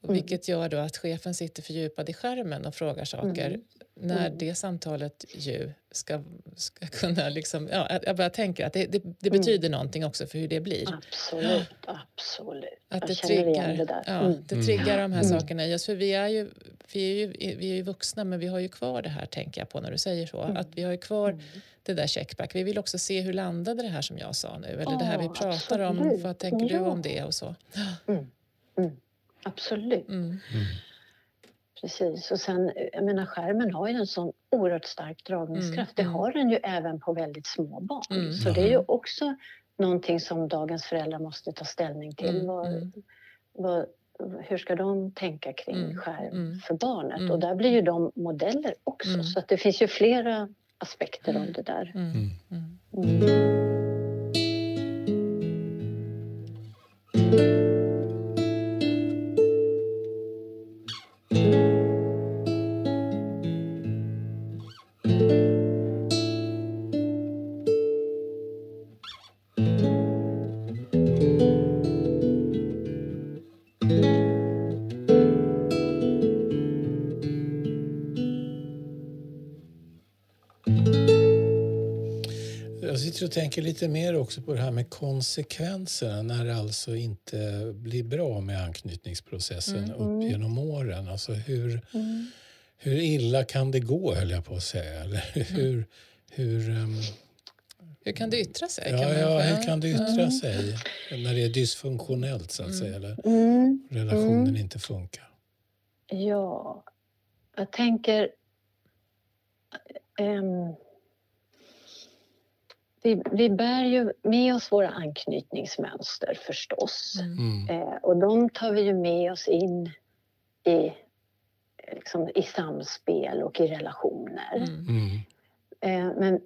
Vilket gör då att chefen sitter fördjupad i skärmen och frågar saker när mm. det samtalet ju ska, ska kunna... Liksom, ja, jag bara tänker att det, det, det mm. betyder mm. någonting också för hur det blir. Absolut. absolut. Att det triggar, det, där. Ja, mm. det triggar de här mm. sakerna i oss. För vi är, ju, vi, är ju, vi är ju vuxna, men vi har ju kvar det här, tänker jag på när du säger så. Mm. Att vi har ju kvar det där checkback. Vi vill också se hur landade det här som jag sa nu, eller oh, det här vi pratar absolut. om. Vad tänker ja. du om det och så? Absolut. Precis. Och sen, jag menar, skärmen har ju en sån oerhört stark dragningskraft. Mm. Det har den ju även på väldigt små barn. Mm. Så det är ju också någonting som dagens föräldrar måste ta ställning till. Mm. Vad, mm. vad, hur ska de tänka kring mm. skärm mm. för barnet? Och där blir ju de modeller också. Så att det finns ju flera aspekter av det där. Mm. Tänker lite mer också på det här med konsekvenserna när det alltså inte blir bra med anknytningsprocessen upp genom åren. Alltså hur, hur illa kan det gå, höll jag på att säga. Eller hur, hur, ehm, Hur kan det yttra sig? ja, ja, hur kan det yttra sig när det är dysfunktionellt, så att säga, eller Mm. relationen inte funkar? Ja, jag tänker... ehm, vi, vi bär ju med oss våra anknytningsmönster förstås. Mm. Eh, och de tar vi ju med oss in i, liksom, i samspel och i relationer. Mm. Mm. Eh, men,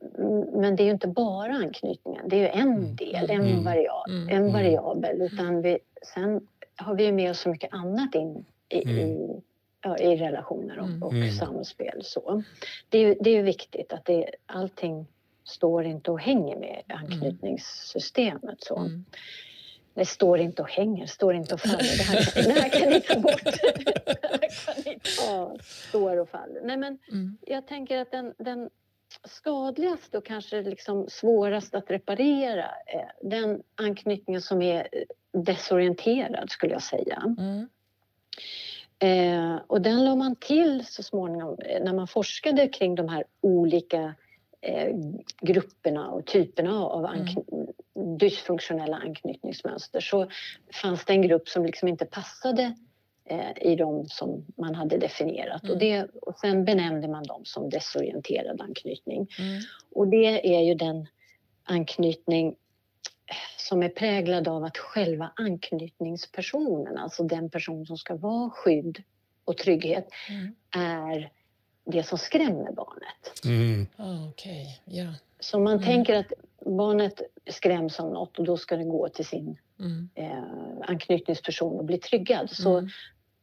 men det är ju inte bara anknytningen, det är ju en Mm. del, en, Mm. varia- Mm. en Mm. variabel. Utan vi, sen har vi ju med oss så mycket annat in i, Mm. i, ja, i relationer och, Mm. och Mm. samspel. Så. Det, är ju, det är ju viktigt att det, allting står inte och hänger med anknytningssystemet. Så. Mm. Det står inte och hänger, står inte och faller. Det här, det här kan ni ta bort. Kan ni ta, står och faller. Nej, men Mm. jag tänker att den, den skadligaste och kanske liksom svårast att reparera är den anknytningen som är desorienterad, skulle jag säga. Mm. Eh, och den la man till så småningom när man forskade kring de här olika eh, grupperna och typerna av ankny- dysfunktionella anknytningsmönster så fanns det en grupp som liksom inte passade eh, i de som man hade definierat. Mm. Och, det, och sen benämnde man dem som desorienterad anknytning. Mm. Och det är ju den anknytning som är präglad av att själva anknytningspersonen, alltså den person som ska vara skydd och trygghet, Mm. är det som skrämmer barnet. Mm. Ah, Okej, ja. Så man Mm. tänker att barnet skräms av något och då ska det gå till sin Mm. eh, anknytningsperson och bli tryggad. Så Mm.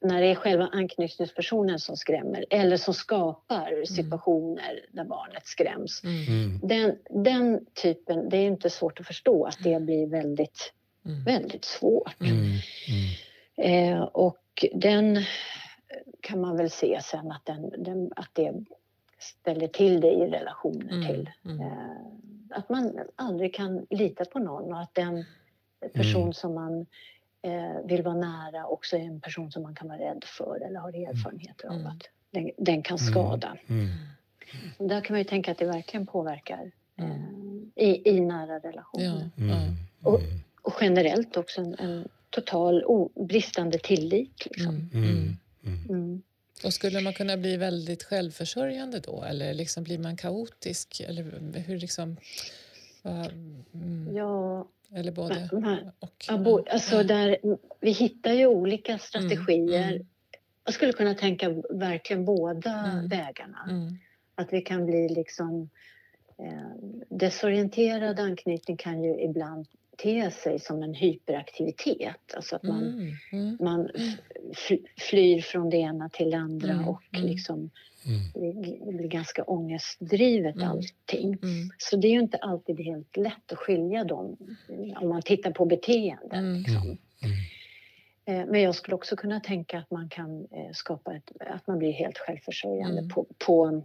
när det är själva anknytningspersonen som skrämmer eller som Mm. skapar situationer där barnet skräms. Mm. Mm. Den, den typen, det är inte svårt att förstå att det blir väldigt, Mm. väldigt svårt. Mm. Mm. Eh, och den kan man väl se sen att, den, den, att det ställer till det i relationer Mm. till. Mm. Eh, att man aldrig kan lita på någon och att den person Mm. som man eh, vill vara nära också är en person som man kan vara rädd för eller har erfarenheter av Mm. att den, den kan Mm. skada. Mm. Och där kan man ju tänka att det verkligen påverkar Mm. eh, i, i nära relationer. Ja. Mm. Och- Mm. Och generellt också en, en total o, bristande tillit. Liksom. Mm. Mm. Mm. Mm. Mm. Och skulle man kunna bli väldigt självförsörjande då? Eller liksom blir man kaotisk? Eller hur liksom... Mm. Ja, Eller både och? bo, alltså där, vi hittar ju olika strategier. mm. Jag skulle kunna tänka verkligen båda Mm. vägarna. Mm. Att vi kan bli liksom... Eh, desorienterad anknytning kan ju ibland te sig som en hyperaktivitet. Alltså att man, Mm. Mm. man f- flyr från det ena till det andra Mm, och mm. liksom Mm. det blir ganska ångestdrivet Mm. allting. Mm. Så det är ju inte alltid helt lätt att skilja dem om man tittar på beteenden. Mm. Liksom. Mm. Eh, Men jag skulle också kunna tänka att man kan eh, skapa ett, att man blir helt självförsörjande Mm. på, på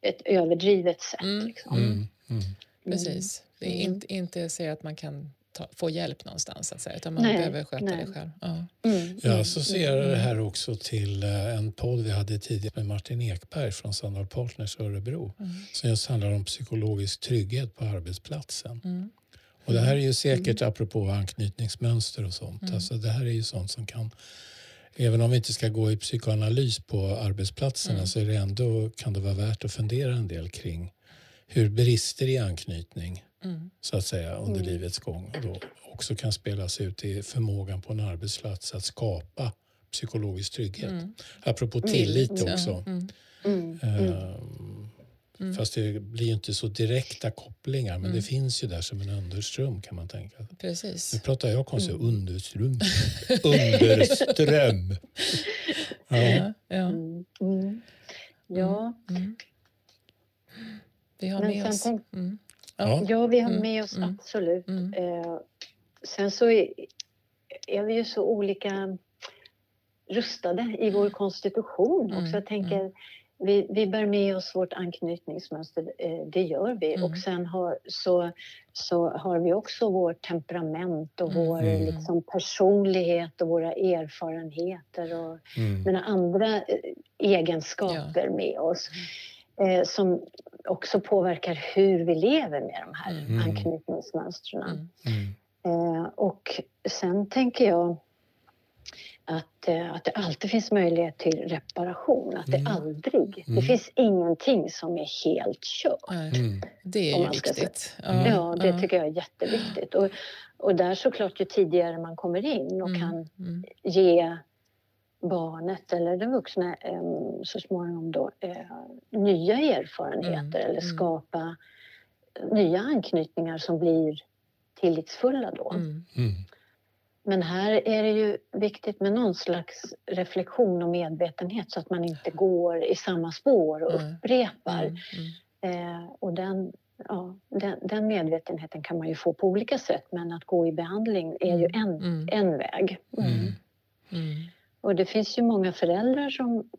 ett överdrivet sätt. Mm. Liksom. Mm. Mm. Precis. Det är Mm. inte, inte säga att man kan ta, få hjälp någonstans, så att säga, utan man Nej, behöver sköta nej. det själv. Ja. Mm. Jag Mm. associerar det här också till eh, en podd vi hade tidigare med Martin Ekberg från Sandal Partners Örebro Mm. som just handlar om psykologisk trygghet på arbetsplatsen. Mm. Och det här är ju säkert apropå anknytningsmönster och sånt. Mm. Alltså det här är ju sånt som kan Även om vi inte ska gå i psykoanalys på arbetsplatserna Mm. så är det ändå, kan det vara värt att fundera en del kring hur brister i anknytning Mm. så att säga under Mm. livets gång då också kan spelas ut i förmågan på en arbetsplats att skapa psykologisk trygghet. Mm. Apropå Mm. tillit Mm. också. Mm. Mm. Mm. Ehm, Mm. Fast det blir ju inte så direkta kopplingar, men Mm. det finns ju där som en underström kan man tänka. Precis. Nu pratar jag konstigt, underström. Underström. Ja. Ja, ja. Mm. Mm. Ja, Mm. Vi har Men med oss... tänk- Mm. Ja. ja vi har Mm. med oss Mm. absolut. Mm. Eh, sen så är, är vi ju så olika rustade i vår konstitution Mm, också. Jag tänker, vi, vi bär med oss vårt anknytningsmönster, eh, det gör vi. Mm. Och sen har, så, så har vi också vårt temperament och Mm. vår Mm. liksom, personlighet och våra erfarenheter och Mm. andra eh, egenskaper med oss eh, som också påverkar hur vi lever med de här Mm. anknytningsmönstren. Mm. Mm. Eh, och sen tänker jag att, eh, att det alltid finns möjlighet till reparation. Att Mm. det aldrig... Mm. Det finns ingenting som är helt kört. Mm. det är ju viktigt. Mm. Ja, det tycker jag är jätteviktigt. Och, och där såklart, ju tidigare man kommer in och Mm. kan Mm. ge barnet eller den vuxna så småningom då, eh, nya erfarenheter Mm, eller mm. skapa nya anknytningar som blir tillitsfulla då. Mm. Mm. Men här är det ju viktigt med någon slags reflektion och medvetenhet så att man inte går i samma spår och Mm. upprepar. Mm. Eh, och den, ja, den, den medvetenheten kan man ju få på olika sätt men att gå i behandling är ju en, Mm. en väg. Mm. Mm. Och det finns ju många föräldrar som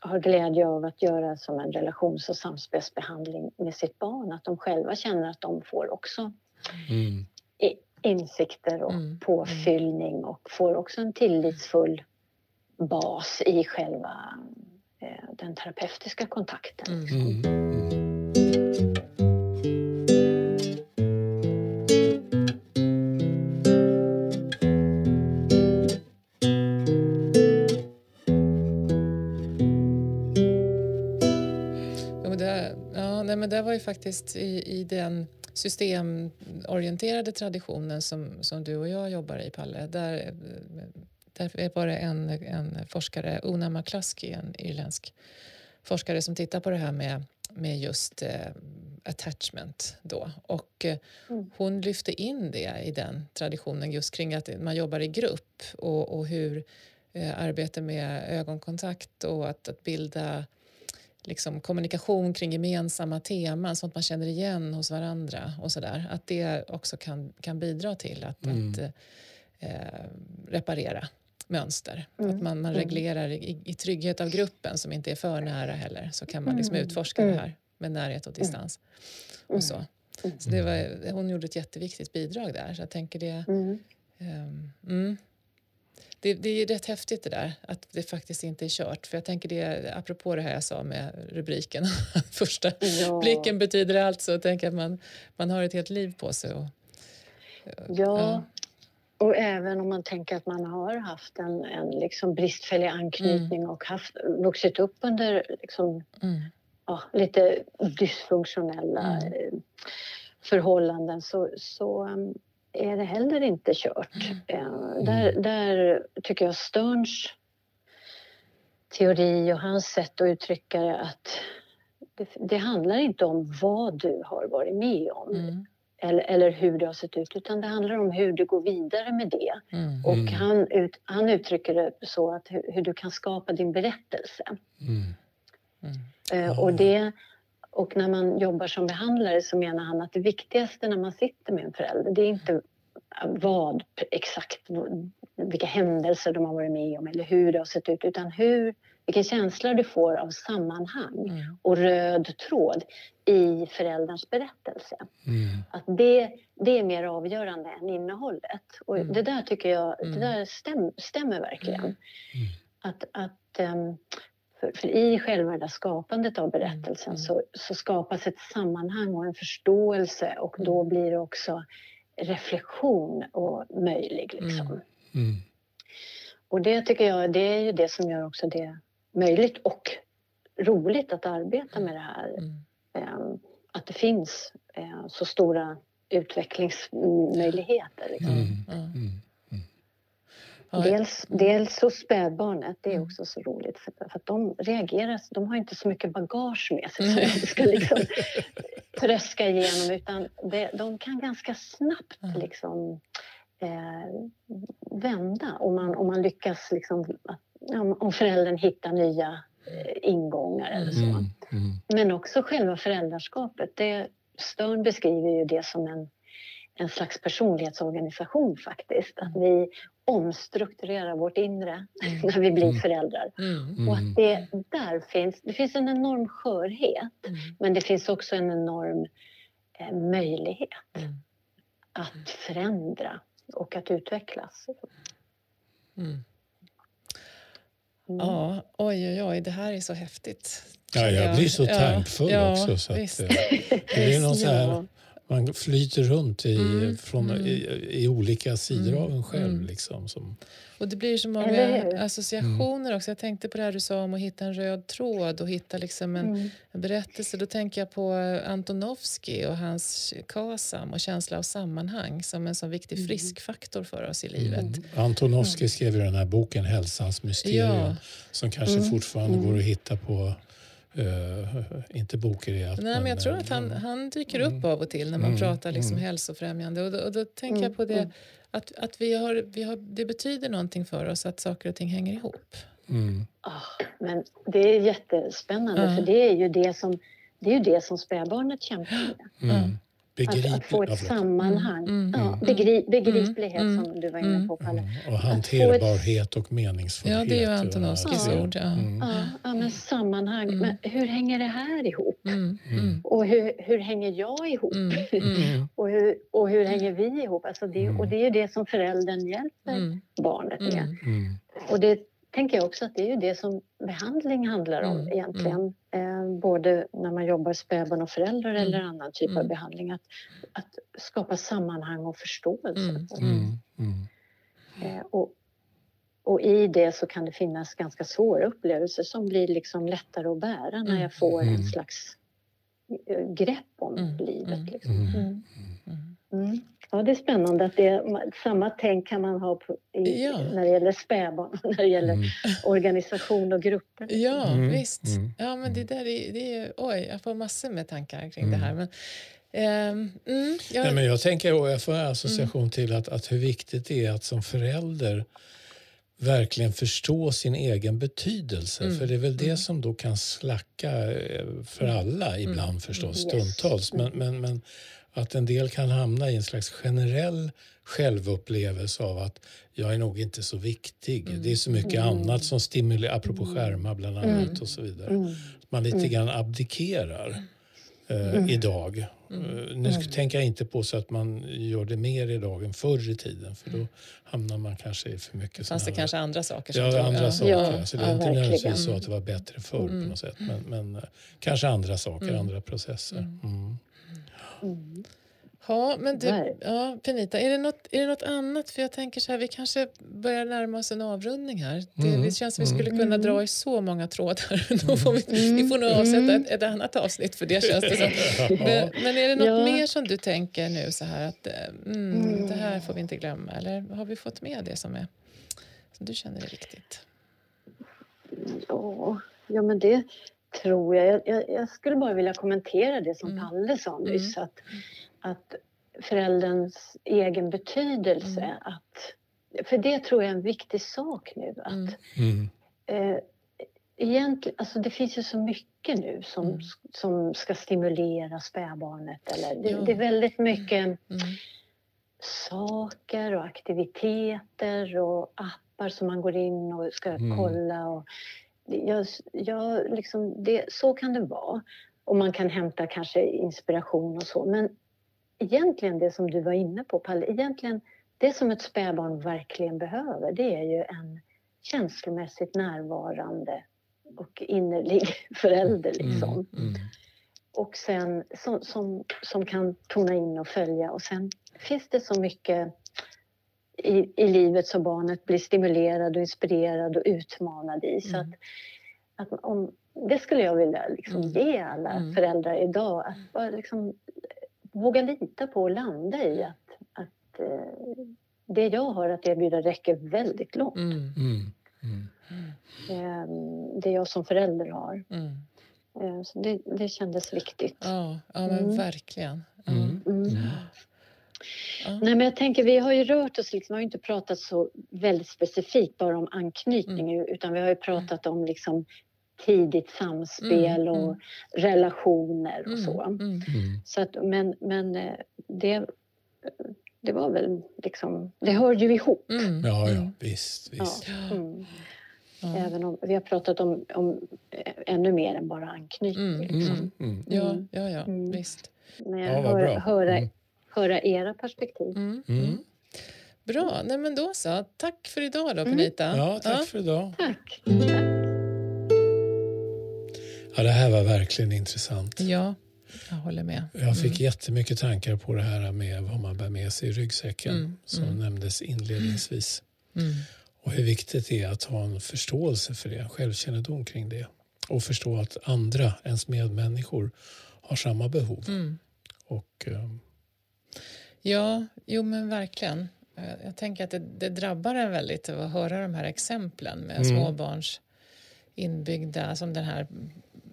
har glädje av att göra som en relations och samspelsbehandling med sitt barn. Att de själva känner att de får också Mm. insikter och Mm. påfyllning och får också en tillitsfull bas i själva eh, den terapeutiska kontakten. Mm. Faktiskt i, i den systemorienterade traditionen som, som du och jag jobbar i, Palle. Där, där var det en, en forskare, Una McCluskey, en irländsk forskare som tittar på det här med, med just eh, attachment. Då. Och, eh, Mm. Hon lyfte in det i den traditionen just kring att man jobbar i grupp och, och hur eh, arbete med ögonkontakt och att, att bilda liksom, kommunikation kring gemensamma teman, sånt man känner igen hos varandra och sådär. Att det också kan, kan bidra till att, Mm. att eh, reparera mönster. Mm. Att man, man Mm. reglerar i, i trygghet av gruppen som inte är för nära heller så kan man liksom Mm. utforska Mm. det här med närhet och distans. Mm. Och så. Så det var, hon gjorde ett jätteviktigt bidrag där. Så jag tänker det... Mm. ehm, mm. Det, det är rätt häftigt det där, att det faktiskt inte är kört. För jag tänker det, apropå det här jag sa med rubriken, första Ja. blicken betyder allt, så jag tänker att man, man har ett helt liv på sig. Och, Ja, och även om man tänker att man har haft en, en liksom bristfällig anknytning och haft, vuxit upp under liksom, Mm, ja, lite dysfunktionella Mm. förhållanden så, så um, är det heller inte kört. Eh, där, där tycker jag Sterns teori och hans sätt att uttrycka det att det, det handlar inte om vad du har varit med om mm, eller, eller hur det har sett ut utan det handlar om hur du går vidare med det. mm, Och Mm. han, ut, han uttrycker det så att hur, hur du kan skapa din berättelse. Mm. mm, Eh, och, det, och när man jobbar som behandlare så menar han att det viktigaste när man sitter med en förälder det är inte vad exakt, vilka händelser de har varit med om eller hur det har sett ut utan hur, vilken känsla du får av sammanhang mm, och röd tråd i förälderns berättelse. Mm. Att det, det är mer avgörande än innehållet. Och Mm. det där tycker jag Mm. det där stäm, stämmer verkligen. Mm. Att, att, ehm, för, för i själva det skapandet av berättelsen Mm. så, så skapas ett sammanhang och en förståelse och då Mm. blir det också reflektion och möjlig. Liksom. Mm. Mm. Och det tycker jag det är ju det som gör också det möjligt och roligt att arbeta med det här. mm. Ehm, att det finns eh, så stora utvecklingsmöjligheter. Liksom. Mm. Ja. Mm. Dels, dels hos spädbarnet, det är mm. också så roligt för, för att de reagerar, de har inte så mycket bagage med sig som de ska liksom tröska igenom utan det, de kan ganska snabbt liksom eh, vända om man, om man lyckas liksom, om, om föräldern hittar nya eh, ingångar eller så. Mm, mm. Men också själva föräldraskapet. Det, Stern beskriver ju det som en, en slags personlighetsorganisation faktiskt. Att vi omstrukturerar vårt inre mm. när vi blir mm. föräldrar. Mm. Och att det där finns, det finns en enorm skörhet mm. men det finns också en enorm eh, möjlighet mm. att förändra och att utvecklas. Mm. Ja, oj, oj, oj, det här är så häftigt. Ja, jag blir så tankfull ja, också. Så att, eh, det är någon så här, man flyter runt i, mm, från, mm. I, i, olika sidor mm, av en själv. Mm. Liksom, som... Och det blir så många associationer också. Jag tänkte på det här du sa om att hitta en röd tråd och hitta liksom en, mm. en berättelse. Då tänker jag på Antonovsky och hans KASAM och känsla av sammanhang som en så viktig mm. friskfaktor för oss i livet. Antonovsky skrev den här boken Hälsans mysterium ja. som kanske fortfarande går att hitta på Uh, inte allt. Nej, men jag tror att han, han dyker upp mm. av och till när man mm. pratar liksom mm. hälsofrämjande. Och då, och då tänker mm. jag på det mm. att, att vi har, vi har, det betyder någonting för oss att saker och ting hänger ihop. Oh, men det är jättespännande uh. för det är ju det som, det är ju det som spädbarnet kämpar med. Begrip... Att, att, få ett sammanhang. Mm, ja, mm. begri, begriplighet mm, som du var inne på, Palle. Och hanterbarhet och meningsfullhet. Ja, det är ju Antonovskijs ja. ord. Ja. Ja, ja, men sammanhang. Men hur hänger det här ihop? Och hur, hur hänger jag ihop? och, hur, och hur hänger vi ihop? Alltså det, och det är det som föräldern hjälper barnet med. Och det tänker jag också att det är ju det som behandling handlar om mm. egentligen. Mm. Både när man jobbar spädbarn och föräldrar mm. eller annan typ av mm. behandling. Att, att skapa sammanhang och förståelse. Mm. Mm. Eh, och, och i det så kan det finnas ganska svåra upplevelser som blir liksom lättare att bära när jag får en slags eh, grepp om livet. Liksom. Mm. Ja, det är spännande att det samma tänk kan man ha på, i, ja. när det gäller spädbarn och när det gäller mm. organisation och grupper. Ja, mm. visst. Mm. Ja, men det där är, det är... Oj, jag får massor med tankar kring det här. Mm. Men, um, jag... Nej, men jag tänker, och jag får association till att, att hur viktigt det är att som förälder verkligen förstå sin egen betydelse. Mm. För det är väl det mm. som då kan slacka eh, för alla ibland mm. förstås, stundtals. Men, men, men att en del kan hamna i en slags generell självupplevelse av att jag är nog inte så viktig. Mm. Det är så mycket mm. annat som stimulerar, apropå mm. skärmar bland annat mm. och så vidare. Mm. Man lite grann abdikerar eh, idag. Uh, nu tänker jag inte på så att man gör det mer idag än förr i tiden för då hamnar man kanske i för mycket Fanns det kanske andra saker? Som ja, andra ja. saker. Ja, alltså det är ja, inte nödvändigtvis så att det var bättre förr på något sätt men, men uh, kanske andra saker, andra processer. Mm. Mm. Ja, men du, ja, Penita, är det, något, är det något annat? För jag tänker så här, vi kanske börjar närma oss en avrundning här. Det, mm. det känns som vi skulle kunna mm. dra i så många trådar. Då får vi, mm. vi får nog avsätta ett, ett, annat avsnitt för det känns det som. Men, men är det något ja. mer som du tänker nu så här att eh, mm, mm, det här får vi inte glömma? Eller har vi fått med det som, är, som du känner är viktigt? Ja, ja men det, tror jag. Jag, jag. jag, skulle bara vilja kommentera det som mm. Palle sa nyss. Mm. Att, att förälderns egen betydelse. Mm. Att, för det tror jag är en viktig sak nu. Att, mm. mm. eh, egentligen, alltså det finns ju så mycket nu som, mm. som ska stimulera spädbarnet. Eller, det, ja. det är väldigt mycket mm. saker och aktiviteter och appar som man går in och ska kolla. Och, jag, jag, liksom, det, så kan det vara. Och man kan hämta kanske inspiration och så. Men egentligen det som du var inne på, Palle, egentligen det som ett spädbarn verkligen behöver det är ju en känslomässigt närvarande och innerlig förälder. Mm, liksom. Mm, mm. Och sen som, som, som kan tona in och följa. Och sen finns det så mycket i, i livet som barnet blir stimulerad och inspirerad och utmanad i. Så mm. att, att om, det skulle jag vilja liksom mm. ge alla mm. föräldrar idag. Att bara liksom våga lita på och landa i att, att eh, det jag har att erbjuda räcker väldigt långt. Mm. Mm. Mm. Eh, det jag som förälder har. Mm. Eh, så det, det kändes viktigt. Ja, ja men Mm. verkligen. Ja. Mm. Mm. Ja. Nej, men jag tänker, vi har ju rört oss, liksom, vi har ju inte pratat så väldigt specifikt bara om anknytning utan vi har ju pratat om liksom tidigt samspel Mm, och mm. relationer och så. Mm. Mm. så att, men men eh, det, det var väl liksom, det hör ju ihop. Mm. Ja, ja, Mm. visst. Ja, visst. mm. Ja. Även om vi har pratat om, om eh, ännu mer än bara anknytning. Mm, Liksom. Mm. Mm. Ja, Mm. ja, ja, Mm. visst. Men Ja, jag vad hör, bra. höra, Mm. Höra era perspektiv. Mm. Mm. Mm. Bra, nej men då så. Tack för idag då Mm. Penita. Ja, tack för idag. Tack! Ja, det här var verkligen intressant. Ja, jag håller med. Jag fick jättemycket tankar på det här med vad man bär med sig i ryggsäcken Mm, som mm. nämndes inledningsvis. Mm. Och hur viktigt det är att ha en förståelse för det, självkännedom kring det. Och förstå att andra, ens medmänniskor, har samma behov. Mm. Och, eh, Ja, jo men verkligen. Eh, Jag tänker att det, det drabbar en väldigt att höra de här exemplen med Mm. småbarns inbyggda, som den här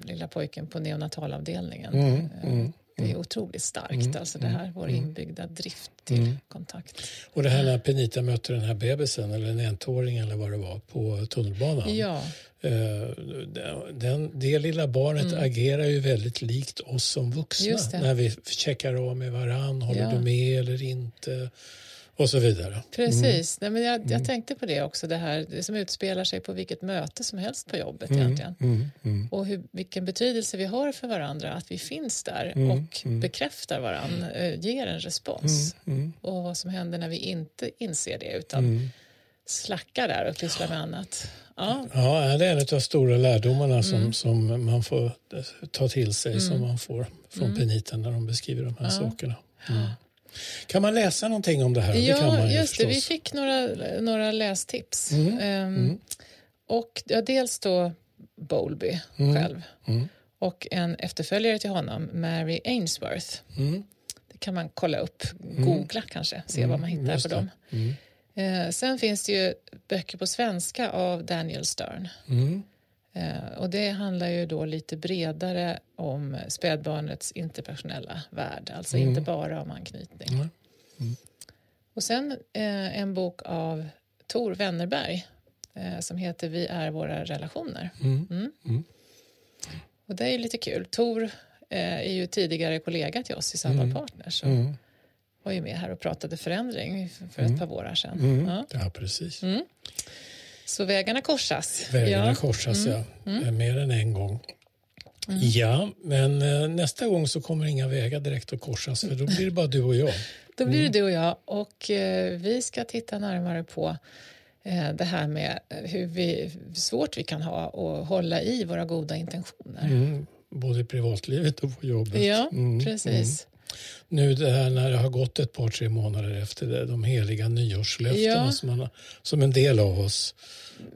lilla pojken på neonatalavdelningen. Mm, Eh, mm, Det är otroligt starkt, Mm, alltså det här, vår mm. inbyggda drift till Mm. kontakt. och det här när Penita mötte den här bebisen, eller en enåring eller vad det var, på tunnelbanan. Ja, Eh, Den, det lilla barnet Mm. agerar ju väldigt likt oss som vuxna när vi checkar av med varann, håller Ja. du med eller inte och så vidare. precis. Nej, men jag, jag Mm. tänkte på det också, det här det som utspelar sig på vilket möte som helst på jobbet Mm, egentligen. mm, mm, Och hur, vilken betydelse vi har för varandra, att vi finns där Mm, och mm. bekräftar varandra, eh, ger en respons. mm, mm, Och vad som händer när vi inte inser det utan mm. slackar där och pysslar med annat. Ja, Ja, det är en av de stora lärdomarna som, Mm. som man får ta till sig som man får från Mm. Penita när de beskriver de här Ja. sakerna. Mm. Kan man läsa någonting om det här? det kan ja man ju just det. Vi fick några, några lästips. Mm, Ehm, mm. Och ja, dels då Bowlby Mm. själv Mm, och en efterföljare till honom, Mary Ainsworth. mm, Det kan man kolla upp, googla kanske, se vad man hittar på dem. mm, Eh, sen finns det ju böcker på svenska av Daniel Stern. Mm, Eh, och det handlar ju då lite bredare om spädbarnets interpersonella värld, alltså Mm. inte bara om anknytning. mm. Och sen eh, en bok av Tor Wennerberg eh, som heter Vi är våra relationer. Mm. Mm. Mm. Och det är ju lite kul. Tor eh, är ju tidigare kollega till oss i Samtal Mm. Partners och Mm. var ju med här och pratade förändring för- Mm. ett par år sedan. Mm. Ja. Ja, precis. Mm. Så vägarna korsas. Vägarna ja. korsas, Mm. ja. Eh, Mer än en gång. Mm. Ja, men eh, nästa gång så kommer inga vägar direkt att korsas för då blir det bara du och jag. Då blir Mm. det du och jag och eh, vi ska titta närmare på det här med hur, vi, hur svårt vi kan ha att hålla i våra goda intentioner. Mm. Både i privatlivet och på jobbet. Ja, Mm. precis. Nu det här när det har gått ett par, tre månader efter det, de heliga nyårslöftena Ja. som, man, som en del av oss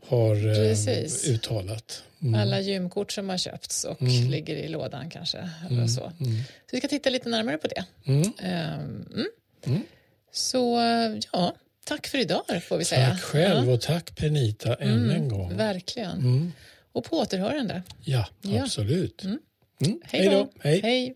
har eh, uttalat. Mm. Alla gymkort som har köpts och Mm. ligger i lådan kanske. Eller Mm. så. Mm. så vi ska titta lite närmare på det. Mm. Ehm, Mm. Så ja, tack för idag får vi säga. Tack själv Ja. och tack Penita än en gång. Verkligen. Och på återhörande. Ja, Ja. absolut. Hej då. Hej.